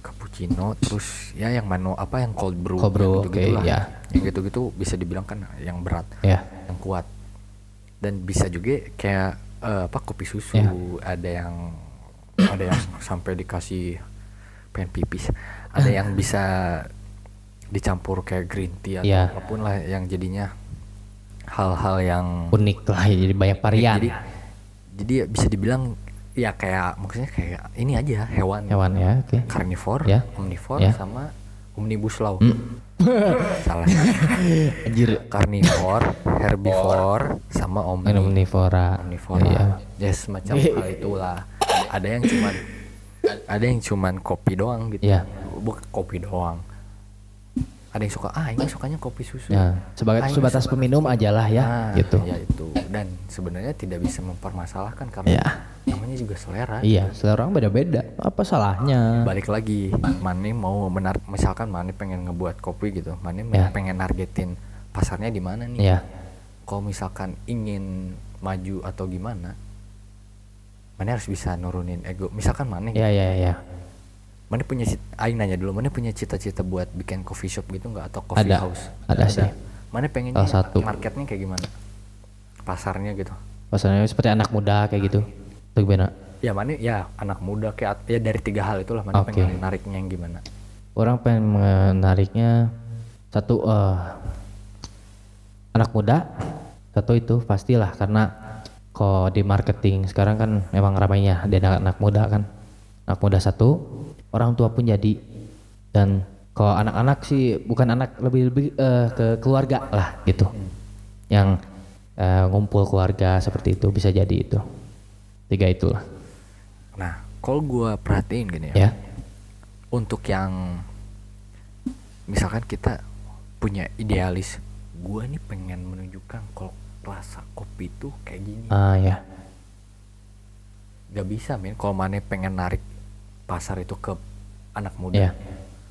cappuccino terus ya yang mano apa yang cold brew Cold brew, yang gitu-gitu oke, lah. ya. yang gitu-gitu bisa dibilang kan yang berat ya yang kuat dan bisa juga kayak eh, apa kopi susu Ya. ada yang ada yang sampai dikasih pengen pipis ada yang bisa dicampur kayak green tea atau Ya. apa pun lah yang jadinya hal-hal yang unik lah jadi banyak varian jadi jadi ya bisa dibilang ya kayak maksudnya kayak ini aja hewan hewan ya oke karnivor Ya. omnivor Ya. sama omnibus law. Hmm. [laughs] salah. Anjir. Karnivor herbivor sama omni. Omnivora. Omnivora. Iya. ya semacam hal itulah. Ada yang cuman ada yang cuman kopi doang gitu. Iya. bukan kopi doang ada yang suka ah ini sukanya kopi susu. Ya sebagai Ah, sebatas suka- peminum aja lah ya Nah, gitu. ya itu. Dan sebenarnya tidak bisa mempermasalahkan karena Ya. namanya juga selera. Iya selera orang beda-beda. Apa salahnya? Balik lagi Mane mau menar misalkan Mane pengen ngebuat kopi gitu Mane Ya. pengen nargetin pasarnya di mana nih? Ya. Kalau misalkan ingin maju atau gimana Mane harus bisa nurunin ego misalkan Mane ya ya ya Mane punya Aing nanya dulu Mane punya cita-cita buat bikin coffee shop gitu nggak? Atau coffee Ada. house? Ada sih. Mane pengen Salah satu. marketnya kayak gimana? Pasarnya gitu. Pasalnya seperti anak muda kayak gitu. Tuh gimana? Ya Mane ya anak muda kayak ya dari tiga hal itulah Mane Oke. pengen nariknya yang gimana. Orang pengen menariknya satu eh anak muda satu itu pastilah karena kok di marketing sekarang kan emang ramainya ada anak, anak muda kan. Anak muda satu orang tua pun jadi. Dan kalau anak-anak sih bukan anak lebih lebih eh, ke keluarga lah gitu. Yang eh, ngumpul keluarga seperti itu bisa jadi itu. Tiga itulah. Nah kalau gua perhatiin gini ya. Ya. Untuk yang misalkan kita punya idealis gua nih pengen menunjukkan kalau rasa kopi itu kayak gini. Ah ya. Gak bisa men. Kalau mana pengen narik pasar itu ke anak muda. Ya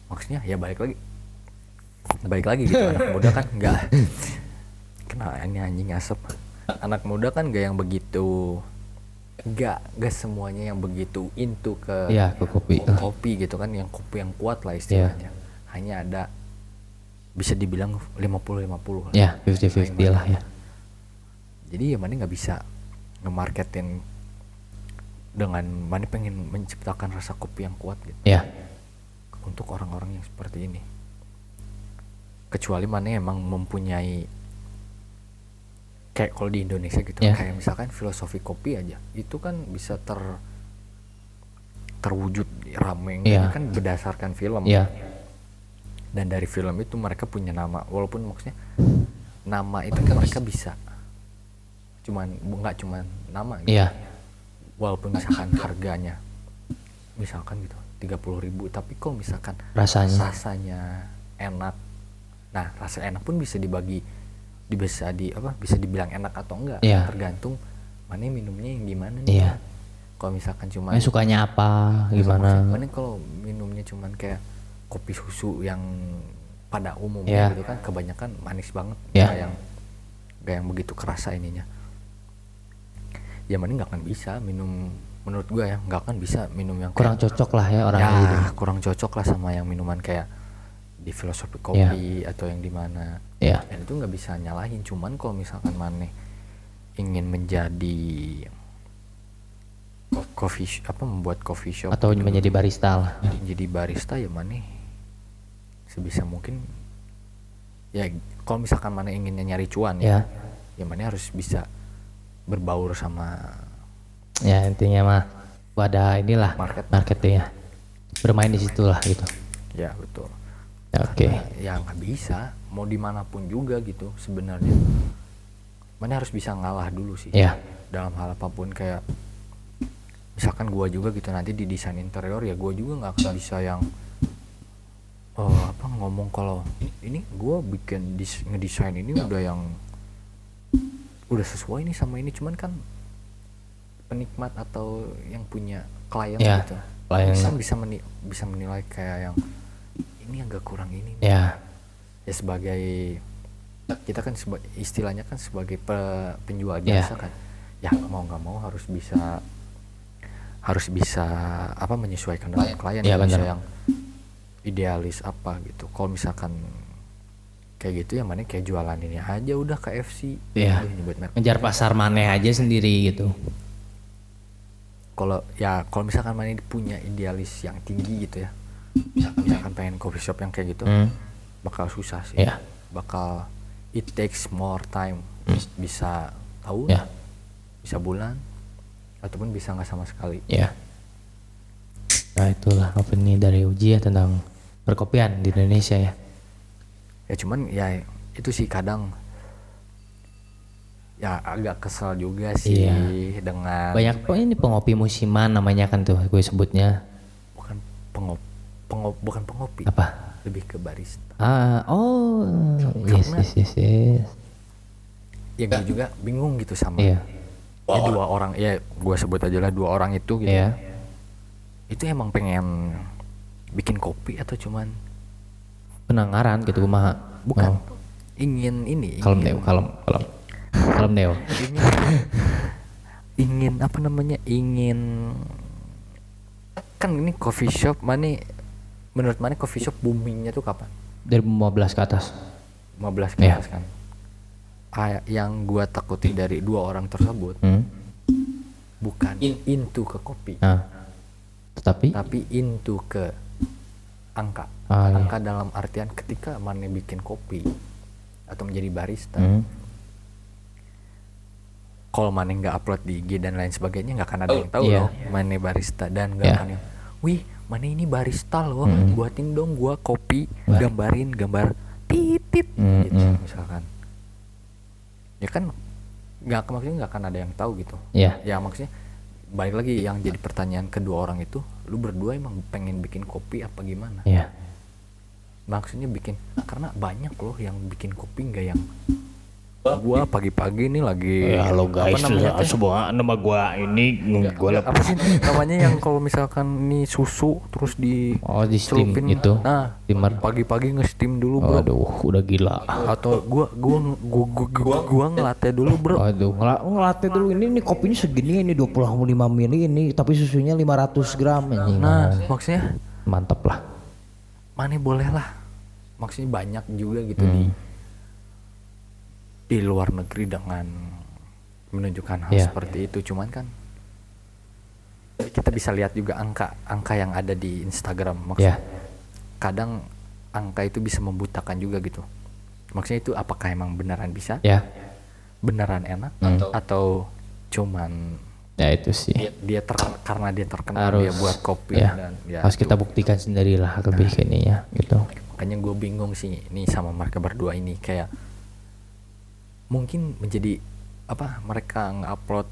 maksudnya ya balik lagi. Balik lagi gitu anak muda kan [laughs] nggak. Kena ini anjing asap. Anak muda kan gak yang begitu gak gak semuanya yang begitu into ke ya ke kopi. kopi gitu kan yang kopi yang kuat lah istilahnya. Hanya ada bisa dibilang 50-50 ya 50-50 lah. Ya jadi ya mana nggak bisa nge-marketin dengan mana pengen menciptakan rasa kopi yang kuat gitu. Ya untuk orang-orang yang seperti ini. Kecuali mana emang mempunyai kayak kalau di Indonesia gitu Ya. kayak misalkan filosofi kopi aja itu kan bisa ter terwujud rame Ya. kan berdasarkan film. Ya dan dari film itu mereka punya nama walaupun maksudnya nama itu kan mereka bisa. Cuman nggak cuman nama gitu. Iya, walaupun misalkan harganya misalkan gitu 30.000 ribu tapi kalau misalkan rasanya. rasanya enak nah rasa enak pun bisa dibagi di bisa di apa bisa dibilang enak atau enggak Iya. tergantung mana minumnya yang gimana nih Iya. kalau misalkan cuma Mana sukanya apa, gimana? mana kalau minumnya cuman kayak kopi susu yang pada umumnya gitu kan kebanyakan manis banget Iya. nggak yang nggak yang begitu kerasa ininya ya mana nggak akan bisa minum menurut gua ya nggak akan bisa minum yang Kurang kayak, cocok lah ya orang ya kurang cocok lah sama yang minuman kayak di filosofi Iya. kopi atau yang di mana Iya. dan itu nggak bisa nyalahin cuman kalau misalkan mana ingin menjadi co- coffee apa membuat coffee shop Atau gitu, menjadi barista lah. jadi barista ya mana sebisa mungkin ya kalau misalkan mana inginnya nyari cuan Ya. ya ya mana harus bisa berbaur sama Ya intinya mah ada inilah Market. marketingnya. Bermain di situlah gitu. ya betul Ya, Oke. Karena ya nggak bisa mau di mana pun juga gitu sebenarnya mana harus bisa ngalah dulu sih Ya. dalam hal apa pun kayak misalkan gua juga gitu nanti di desain interior ya gua juga nggak akan bisa yang oh apa ngomong kalau ini gua bikin dis- ngedesain ini udah yang udah sesuai nih sama ini cuman kan penikmat atau yang punya klien Ya, gitu klien. bisa bisa meni- bisa menilai kayak yang ini agak kurang ini nih. Ya. ya sebagai kita kan seba- istilahnya kan sebagai pe- penjual Ya. jasa kan ya mau nggak mau harus bisa harus bisa apa menyesuaikan dengan klien Ya, bisa benar. yang idealis apa gitu kalau misalkan kayak gitu ya mana kayak jualan ini aja udah KFC Iya. Udah nyebut merek. Ngejar pasar maneh aja sendiri gitu. kalau ya kalau misalkan mana punya idealis yang tinggi gitu ya misalkan pengen coffee shop yang kayak gitu Hmm. bakal susah sih Iya. bakal it takes more time bisa tahun Ya. bisa bulan ataupun bisa nggak sama sekali Ya. Nah itulah apa nih dari uji ya tentang perkopian di Indonesia ya. Ya cuman ya itu sih kadang ya agak kesel juga sih Iya. dengan Banyak kok ini pengopi musiman namanya kan tuh gue sebutnya bukan pengop, pengop bukan pengopi apa? lebih ke barista Ah, oh, yes, Karena- yes, yes, yes. ya gue juga bingung gitu sama Iya, ya dua orang ya gue sebut aja lah dua orang itu gitu iya. itu emang pengen bikin kopi atau cuman Penanggaran gitu kumaha. bukan Oh, ingin ini kalem ingin- Deo, kalem, kalem. Kalem Deo. ingin ingin apa namanya ingin kan ini coffee shop mana menurut mana coffee shop boomingnya tuh kapan Dari 15 ke atas. 15 ke Iya. atas kan Ah, yang gua takutin dari dua orang tersebut Hmm. bukan into ke kopi Nah, tetapi tapi into ke angka Ah, iya. angka dalam artian ketika mana bikin kopi atau menjadi barista hmm, kalau mana nggak upload di IG dan lain sebagainya nggak akan ada yang tahu Iya. loh mana barista dan nggak Iya. akan yang wih mana ini barista loh buatin dong gua kopi Wah. gambarin gambar titit Hmm, gitu hmm. misalkan ya kan nggak maksudnya nggak akan ada yang tahu gitu ya, ya maksudnya balik lagi yang jadi pertanyaan kedua orang itu lu berdua emang pengen bikin kopi apa gimana ya, maksudnya bikin karena banyak loh yang bikin kopi nggak yang gua pagi-pagi nih lagi Ya, halo apa guys, namanya teh? semua nama gua ini gua apa sih namanya yang kalau misalkan nih susu terus di Oh, di steam itu. nah Steamer. pagi-pagi nge-steam dulu bro Aduh, udah gila. atau gua gua gua gua, gua, gua ngelatih dulu bro Aduh, ngela- ngelatih dulu ini nih kopinya segini ini 25 mili ini tapi susunya 500 gram ini. nah maksudnya mantap lah. mana boleh lah maksudnya banyak juga gitu di Hmm. di luar negeri dengan menunjukkan hal Iya. seperti itu cuman kan kita bisa lihat juga angka angka yang ada di Instagram maksudnya Ya, kadang angka itu bisa membutakan juga gitu maksudnya itu apakah emang beneran bisa ya, beneran enak Hmm. atau cuman ya itu sih. dia, dia ter- karena dia terkenal dia Harus buat kopi ya, dan ya harus itu. kita buktikan sendirilah lebih ke ininya gitu. Makanya gue bingung sih nih sama mereka berdua ini kayak mungkin menjadi apa mereka ngupload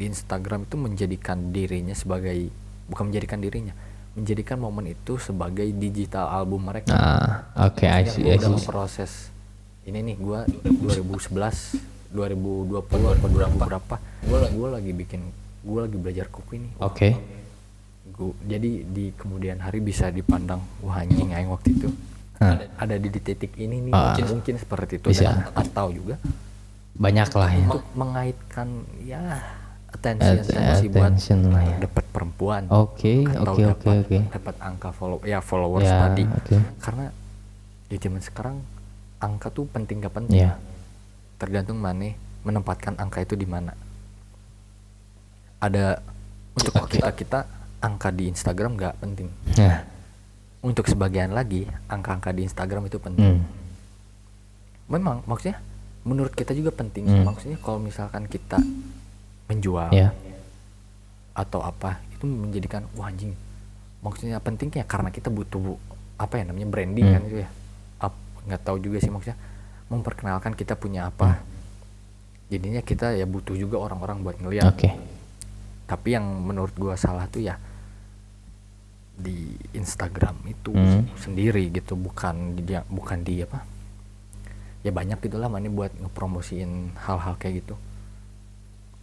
di Instagram itu menjadikan dirinya sebagai bukan menjadikan dirinya menjadikan momen itu sebagai digital album mereka. Nah, oke, I see, I Gua udah see. proses ini nih gua 2011 2020 atau 2000 berapa gua gua lagi bikin gua lagi belajar kopi nih. Oke, gua- jadi di kemudian hari bisa dipandang wah anjing aing waktu itu Hah. ada, ada di titik ini nih Ah. mungkin mungkin seperti itu Bisa. dan atau juga banyak lah ya. untuk mengaitkan ya attention At- buat attention lah ya. dapat perempuan Oke, oke, oke, oke. dapat angka follow ya followers Ya, tadi oke. karena di zaman sekarang angka tuh penting gak penting Ya, tergantung mana menempatkan angka itu di mana ada untuk kita kita angka di Instagram nggak penting nah, untuk sebagian lagi angka-angka di Instagram itu penting Hmm. memang maksudnya menurut kita juga penting Hmm. maksudnya kalau misalkan kita menjual Ya. atau apa itu menjadikan wah anjing maksudnya pentingnya karena kita butuh bu- apa ya namanya branding Hmm. kan itu ya nggak tahu juga sih maksudnya memperkenalkan kita punya apa jadinya kita ya butuh juga orang-orang buat ngeliat Oke. tapi yang menurut gua salah tuh ya di Instagram itu Hmm. sendiri gitu bukan di dia- bukan di apa ya banyak gitulah mana buat ngepromosiin hal-hal kayak gitu.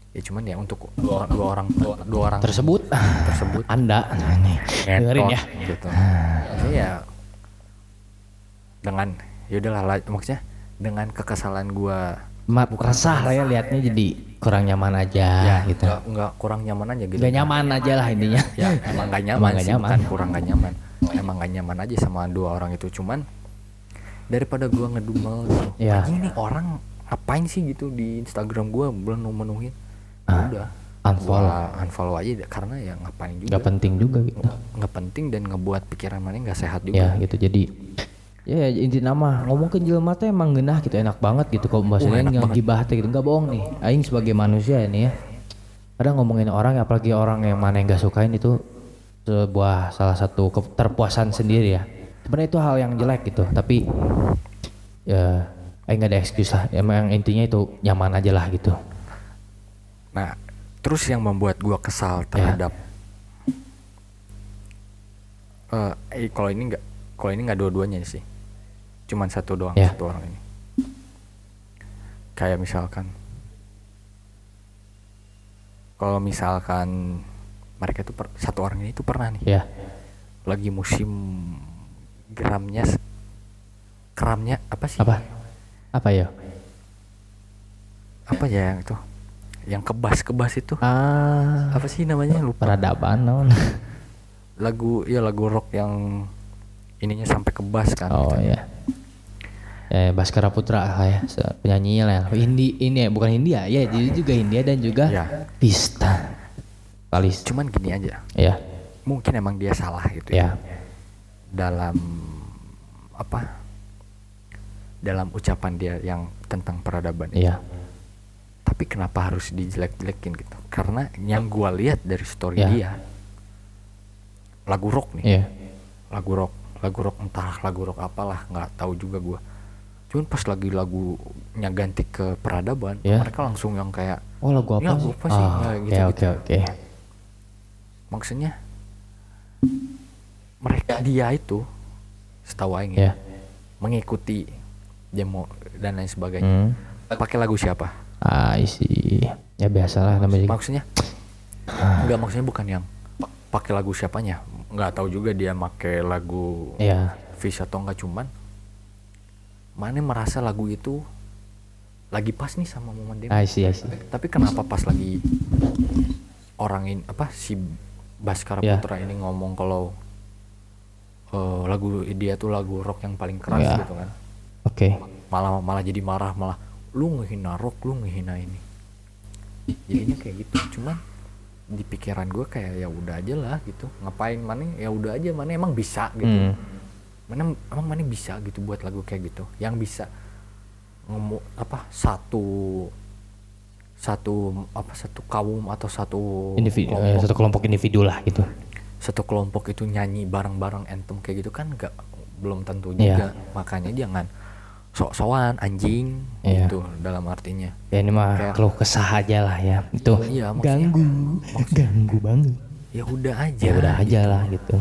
Ya cuman ya untuk dua, dua orang dua orang Tersebut. tersebut. Anda. Nih dengerin ya. gitu. Maksudnya ya dengan yaudahlah lah, maksudnya dengan kekesalan gua Ma resah lah ya liatnya jadi kurang nyaman aja ya gitu. nggak nggak kurang nyaman aja gitu Gak nyaman aja lah intinya. ya emang gak [laughs] nyaman Emang nggak sih nyaman. bukan kurang gak nyaman emang gak nyaman aja sama dua orang itu cuman daripada gua ngedumel gitu Ya. "Anjing nih orang ngapain sih gitu di Instagram gua belum memenuhin Ya Ah, udah unfollow. gua unfollow aja karena ya ngapain juga Gak penting juga gitu. nggak penting dan ngebuat pikiran mana nggak sehat juga Ya gitu jadi ya inti nama. Ngomong ke jelema teh emang genah gitu enak banget gitu kalau bahasanya enak yang gibah teh gitu. Nggak bohong nih. Aing sebagai manusia ini ya. Kadang ngomongin orang apalagi orang yang mana yang gak sukain itu sebuah salah satu keterpuasan sendiri ya. Sebenarnya itu hal yang jelek gitu tapi ya aing nggak ada excuse lah. Emang intinya itu nyaman aja lah gitu. Nah, terus yang membuat gua kesal Ya. terhadap eh eh, kalau ini nggak kalau ini nggak dua-duanya sih. Cuman satu doang Ya. satu orang ini. Kayak misalkan kalau misalkan mereka itu satu orang ini tuh pernah nih ya lagi musim geramnya keramnya apa sih? apa apa ya Apa ya yang itu? Yang kebas-kebas itu. ah Apa sih namanya? Lupa. peradaban non lagu ya lagu rock yang ininya sampai ke bass kan Oh ya. Ya, Baskara Putra lah ya, se- penyanyinya lah. Hindi ini ya, bukan India ya, jadi juga India dan juga Ya. Pista. Kalis. cuman gini aja Ya, mungkin emang dia salah gitu ya, ya, dalam apa dalam ucapan dia yang tentang peradaban itu. ya, tapi kenapa harus dijelek-jelekin gitu karena yang gua lihat dari story Ya. dia lagu rock nih ya, lagu rock lagu rock entah lagu rock apalah nggak tahu juga gua cuman pas lagi lagunya ganti ke peradaban Ya. mereka langsung yang kayak Oh lagu apa lagu apa sih? Ah, Nah, Oke oke. maksudnya mereka dia itu setahu aing Ya. ya mengikuti demo dan lain sebagainya Hmm. pakai lagu siapa Ah isi. Ya biasalah namanya. maksudnya enggak maksudnya bukan yang pa- pakai lagu siapanya nggak tahu juga dia pakai lagu Ya. Fish atau enggak cuman mana merasa lagu itu lagi pas nih sama momen demo I see, I see. tapi kenapa pas lagi orang ini apa si Baskara Ya. Putra ini ngomong kalau eh, lagu dia tuh lagu rock yang paling keras Ya. gitu kan Oke. malah malah jadi marah malah lu ngehina rock lu ngehina ini jadinya kayak gitu cuman di pikiran gue kayak ya udah aja lah gitu. Ngapain mana ya udah aja mana emang bisa? gitu. Hmm. mana emang mana bisa? gitu buat lagu kayak gitu. Yang bisa ngemu apa satu satu apa satu kaum atau satu Individu, eh, kelompok, satu kelompok individu lah gitu. satu kelompok itu nyanyi bareng-bareng anthem kayak gitu kan nggak belum tentu juga. Makanya jangan sok-sokan anjing Iya. gitu dalam artinya Ya ini mah Kayak- keluh kesah aja lah ya. Itu Iya, maksudnya- ganggu, ganggu banget. ya udah aja Ya udah aja lah gitu.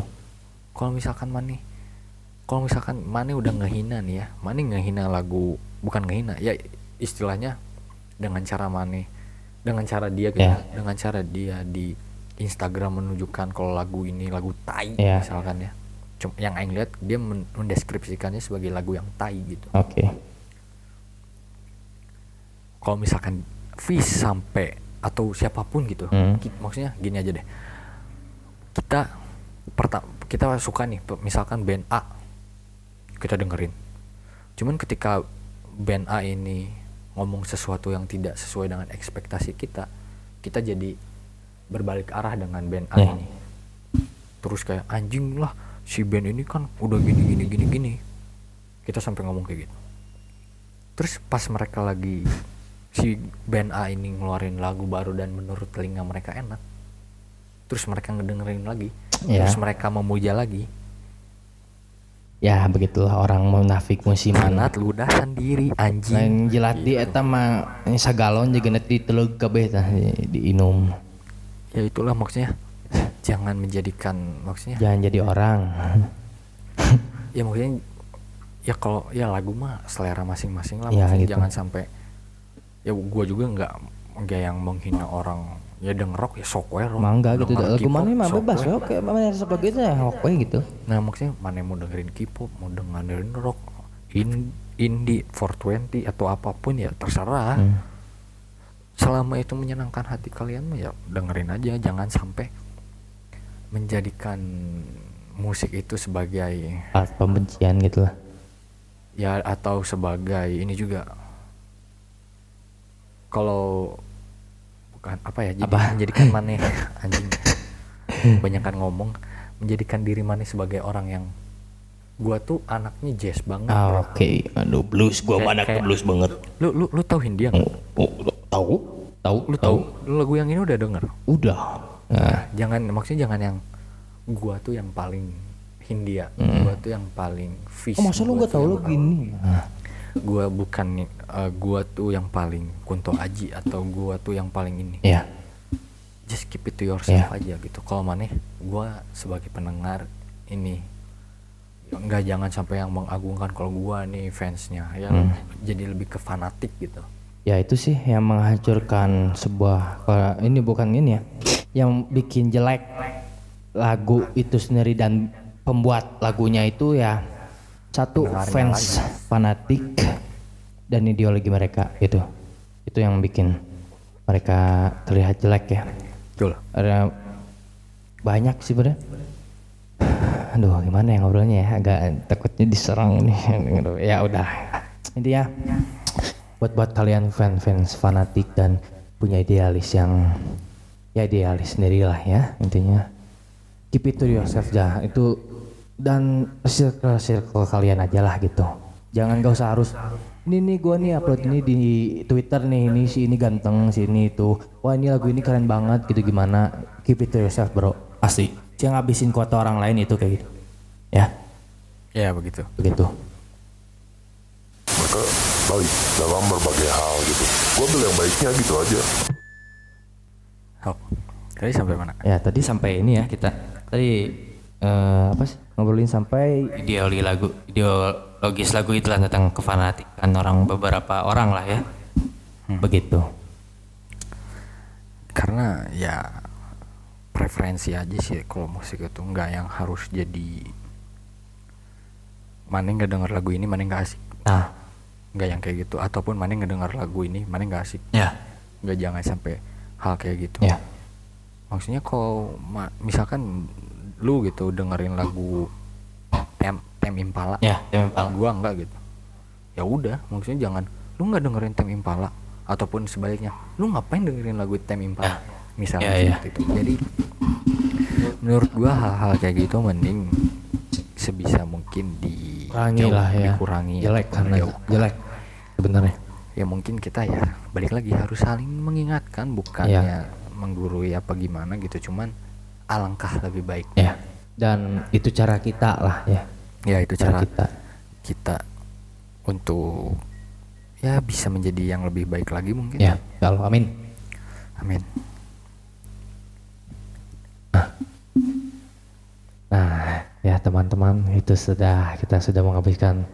kalau misalkan Mane kalau misalkan Mane udah ngehina nih ya Mane ngehina lagu bukan ngehina ya istilahnya dengan cara Mane dengan cara dia gitu Ya. dengan cara dia di Instagram menunjukkan kalau lagu ini lagu tai Ya. misalkan ya Cuma yang Aing lihat dia men- mendeskripsikannya sebagai lagu yang tai gitu Oke. kalau misalkan Fish sampai atau siapa pun gitu Hmm. maksudnya gini aja deh kita pertama kita suka nih misalkan band A kita dengerin cuman ketika band A ini ngomong sesuatu yang tidak sesuai dengan ekspektasi kita kita jadi berbalik arah dengan band A Ya. ini terus kayak anjing lah si band ini kan udah gini gini gini gini. Kita sampai ngomong kayak gitu. Terus pas mereka lagi si band A ini ngeluarin lagu baru dan menurut telinga mereka enak terus mereka ngedengerin lagi Ya. terus mereka memuja lagi. Ya begitulah orang munafik musiman. Manat ludah sendiri anjing. Lain jilat di eta mah sagalon juga nanti telug kabeh tah di- diinum ya itulah maksudnya jangan menjadikan maksudnya? Jangan jadi orang. [laughs] Ya maksudnya ya kalau ya lagu mah selera masing-masing lah Ya, gitu. jangan sampai ya gua juga nggak nggak yang menghina orang ya denger rock ya sok we rock. Mangga gitu. Lagu mana mah bebas ya oke mana sok gitu ya oke gitu. Nah maksudnya mana mau dengerin K-pop mau dengerin rock in indie 420 atau apa pun ya terserah. Hmm. selama itu menyenangkan hati kalian mah ya dengerin aja jangan sampai menjadikan musik itu sebagai alat pembencian gitu lah. Ya atau sebagai ini juga. Kalau bukan apa ya jadi Apa? menjadikan maneh [laughs] anjing. Banyakkan ngomong menjadikan diri maneh sebagai orang yang gua tuh anaknya jazz banget ah, oke aduh blues. Gua Kayak- mana ke kayak- blues banget. Lu lu lu tahu Hindia nggak? oh, oh, tahu tahu lu tahu lagu yang ini udah denger? Udah nah, jangan maksudnya jangan yang gua tuh yang paling Hindia gua tuh yang paling fish oh, masa lu tahu yang lo gini? Nah, gua bukan nih, eh, gua tuh yang paling Kunto Aji atau gua tuh yang paling ini. Ya just keep it to yourself Iya. aja gitu. Kalau maneh gua sebagai pendengar ini nggak jangan sampai yang mengagungkan kalau gua nih fansnya ya Hmm. jadi lebih ke fanatik gitu ya itu sih yang menghancurkan sebuah kalau ini bukan ini ya yang bikin jelek lagu itu sendiri dan pembuat lagunya itu ya satu fans fanatik dan ideologi mereka itu itu yang bikin mereka terlihat jelek ya. Betul. Ada banyak sih pada aduh gimana ya ngobrolnya ya? Agak takutnya diserang nih. [laughs] Ya udah. Intinya buat buat kalian fan fans fanatik dan punya idealis yang ya idealis sendirilah ya intinya. Keep it to yourself dah itu dan circle circle kalian aja lah gitu. Jangan gak usah harus ini nih gua nih upload ini di Twitter nih ini si ini ganteng si ini itu. Wah ini lagu ini keren banget gitu gimana. Keep it to yourself bro. Asli. Jangan ngabisin kuota orang lain itu kayak gitu. Ya? Ya begitu. Begitu baik dalam berbagai hal gitu. Gue ambil yang baiknya gitu aja. Oh tadi sampai mana? Ya tadi sampai ini ya kita. Tadi eh, apa sih? Ngobrolin sampai ideologi lagu ideologis lagu itu lah tentang kefanatikan orang beberapa orang lah ya. Begitu. Karena ya preferensi aja sih kalau musik itu nggak yang harus jadi mana nggak denger lagu ini mana nggak asik. Nah nggak yang kayak gitu. Ataupun mana nggak denger lagu ini mana nggak asik. Ya. Nggak jangan sampai hal kayak gitu. Ya. Maksudnya kalau misalkan lu gitu dengerin lagu tem tem impala ya Tame Impala. gua enggak gitu. Ya udah maksudnya jangan lu nggak dengerin tem impala ataupun sebaliknya lu ngapain dengerin lagu tem impala misalnya Ya, ya. seperti itu. Jadi menurut gua hal-hal kayak gitu mending sebisa mungkin di kurangi lah ya. dikurangi jelek karena jelek sebenarnya. Ya mungkin kita ya balik lagi harus saling mengingatkan bukannya menggurui apa gimana gitu cuman alangkah lebih baik ya. Dan itu cara kita lah ya. Ya itu cara cara kita. kita untuk ya bisa menjadi yang lebih baik lagi mungkin. Ya ya Allah. Amin. Amin. Nah, ya teman-teman, itu sudah kita sudah menghabiskan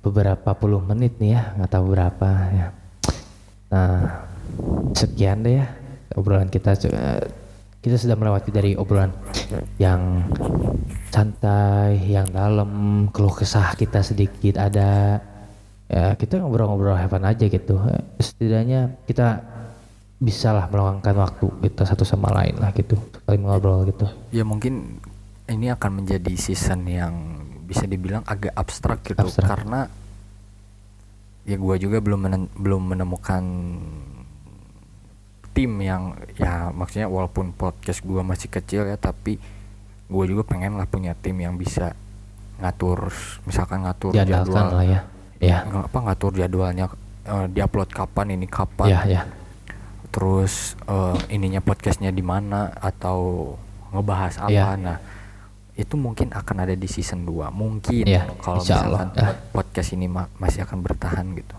beberapa puluh menit nih ya, nggak tahu berapa ya. Nah, sekian deh ya obrolan kita. Kita sudah melewati dari obrolan yang santai, yang dalam, keluh kesah kita sedikit ada. Ya, kita ngobrol-ngobrol heaven aja gitu. Setidaknya kita bisa lah meluangkan waktu kita satu sama lain lah gitu, saling ngobrol gitu. ya mungkin ini akan menjadi season yang bisa dibilang agak abstrak gitu Abstrak. karena ya gua juga belum menen- belum menemukan tim yang ya maksudnya walaupun podcast gua masih kecil ya tapi gue juga pengen lah punya tim yang bisa ngatur misalkan ngatur Diandalkan jadwal lah ya. Ya. apa ngatur jadwalnya eh, diupload kapan ini kapan Ya, ya. terus eh, ininya podcastnya di mana atau ngebahas apa Iya. nah itu mungkin akan ada di season 2 mungkin Iya, kalau insya Allah. misalkan Ah. podcast ini ma- masih akan bertahan gitu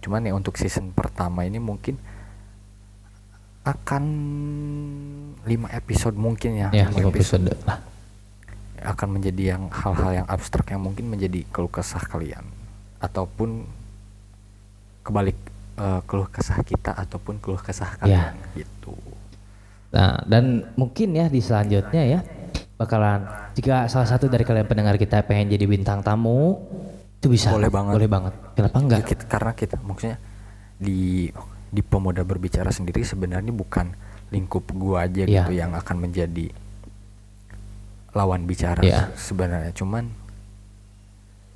cuman ya untuk season pertama ini mungkin akan 5 episode mungkin ya Ya, lima lima episode lah. akan menjadi yang hal-hal yang abstrak yang mungkin menjadi keluh kesah kalian ataupun kebalik eh, keluh kesah kita ataupun keluh kesah Ya. kalian gitu. Nah, dan mungkin ya di selanjutnya ya bakalan jika salah satu dari kalian pendengar kita pengen jadi bintang tamu itu bisa. Boleh banget. Boleh banget. Kenapa enggak? Ya, kita- karena kita maksudnya di di pemuda berbicara sendiri sebenarnya bukan lingkup gua aja Iya. gitu yang akan menjadi lawan bicara Iya. sebenarnya cuman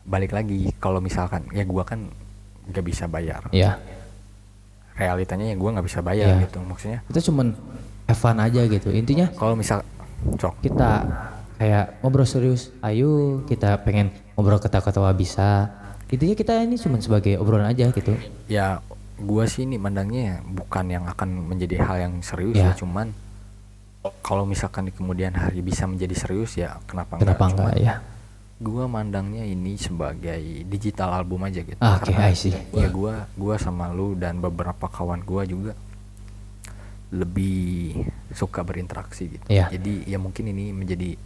balik lagi kalau misalkan ya gua kan nggak bisa bayar Ya. realitanya ya gua nggak bisa bayar Iya. gitu maksudnya Kita cuman have fun aja gitu. Intinya kalau misal cok kita kayak ngobrol serius. Ayo kita pengen ngobrol ketawa-ketawa bisa. Intinya kita ini cuman sebagai obrolan aja gitu. ya gua sih ini mandangnya bukan yang akan menjadi hal yang serius Ya. ya cuman kalau misalkan di kemudian hari bisa menjadi serius ya kenapa Kenapa enggak enggak Cuman ya? gua mandangnya ini sebagai digital album aja gitu Ah, oke, Karena I see. ya gua gua sama lu dan beberapa kawan gua juga lebih suka berinteraksi gitu Iya. jadi ya mungkin ini menjadi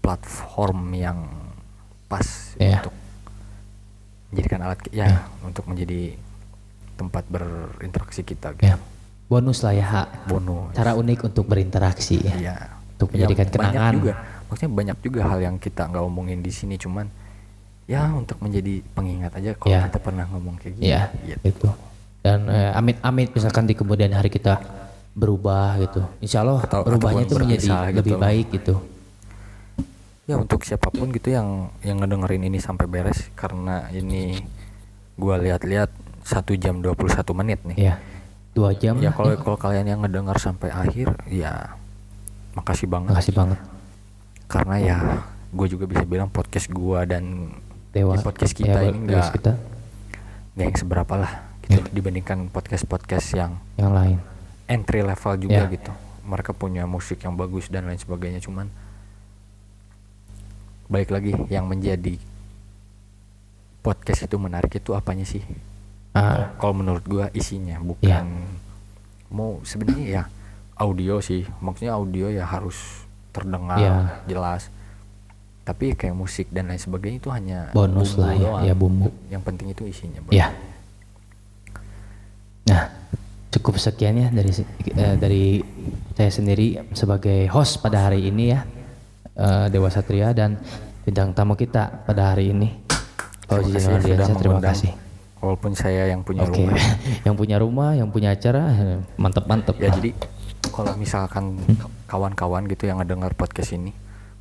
platform yang pas Iya. untuk menjadikan alat ya untuk menjadi tempat berinteraksi kita gitu. Ya. Bonus lah ya, Ha. bonus Cara unik untuk berinteraksi ya. Iya. Untuk Ya, menjadikan kenangan. banyak juga maksudnya banyak juga hal yang kita nggak omongin di sini cuman ya untuk menjadi pengingat aja kalau Iya. kita pernah ngomong kayak gini Iya, gitu. itu. Dan eh, amit-amit misalkan di kemudian hari kita berubah gitu. Insya Allah Atau- berubahnya itu menjadi gitu. lebih baik gitu. ya untuk siapa pun gitu yang yang ngedengerin ini sampai beres karena ini gua lihat-lihat satu jam 21 menit nih Ya, dua jam. ya kalau kalau kalian yang ngedengar sampai akhir ya makasih banget Makasih banget. karena ya gue juga bisa bilang podcast gua dan Dewa. di podcast kita ya, ini podcast nggak kita nggak yang seberapa lah gitu dibandingkan podcast podcast yang yang lain. entry level juga Ya. gitu mereka punya musik yang bagus dan lain sebagainya cuman balik lagi yang menjadi podcast itu menarik itu apanya sih Ah, kalau menurut gua isinya bukan Ya. mau sebenarnya ya audio sih maksudnya audio ya harus terdengar Ya. jelas tapi kayak musik dan lain sebagainya itu hanya bonus lah ya, doang. ya bumbu. yang penting itu isinya. Ya. Nah, cukup sekian ya dari eh, dari saya sendiri sebagai host pada hari ini ya eh, Dewa Satria dan bintang tamu kita pada hari ini. Fauzi Terima kasih sudah Diansyah, terima kasih. walaupun saya yang punya Oke, rumah [laughs] yang punya rumah, yang punya acara, eh, mantep-mantep. ya jadi kalau misalkan kawan-kawan gitu yang ngedengar podcast ini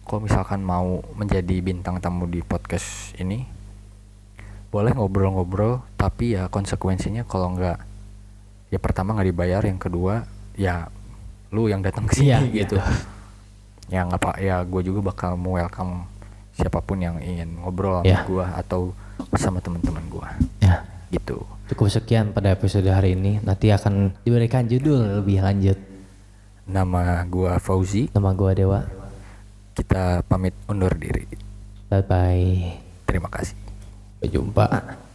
kalau misalkan mau menjadi bintang tamu di podcast ini boleh ngobrol-ngobrol tapi ya konsekuensinya kalau nggak ya pertama nggak dibayar yang kedua ya lu yang datang ke sini Iya, gitu [laughs] ya nggak apa ya gue juga bakal mau welcome siapa pun yang ingin ngobrol sama Iya. gue atau sama teman-teman gue Ya, gitu cukup sekian pada episode hari ini. Nanti akan diberikan judul lebih lanjut. nama gue Fauzi Nama gua Dewa. kita pamit undur diri Bye bye. terima kasih Sampai jumpa.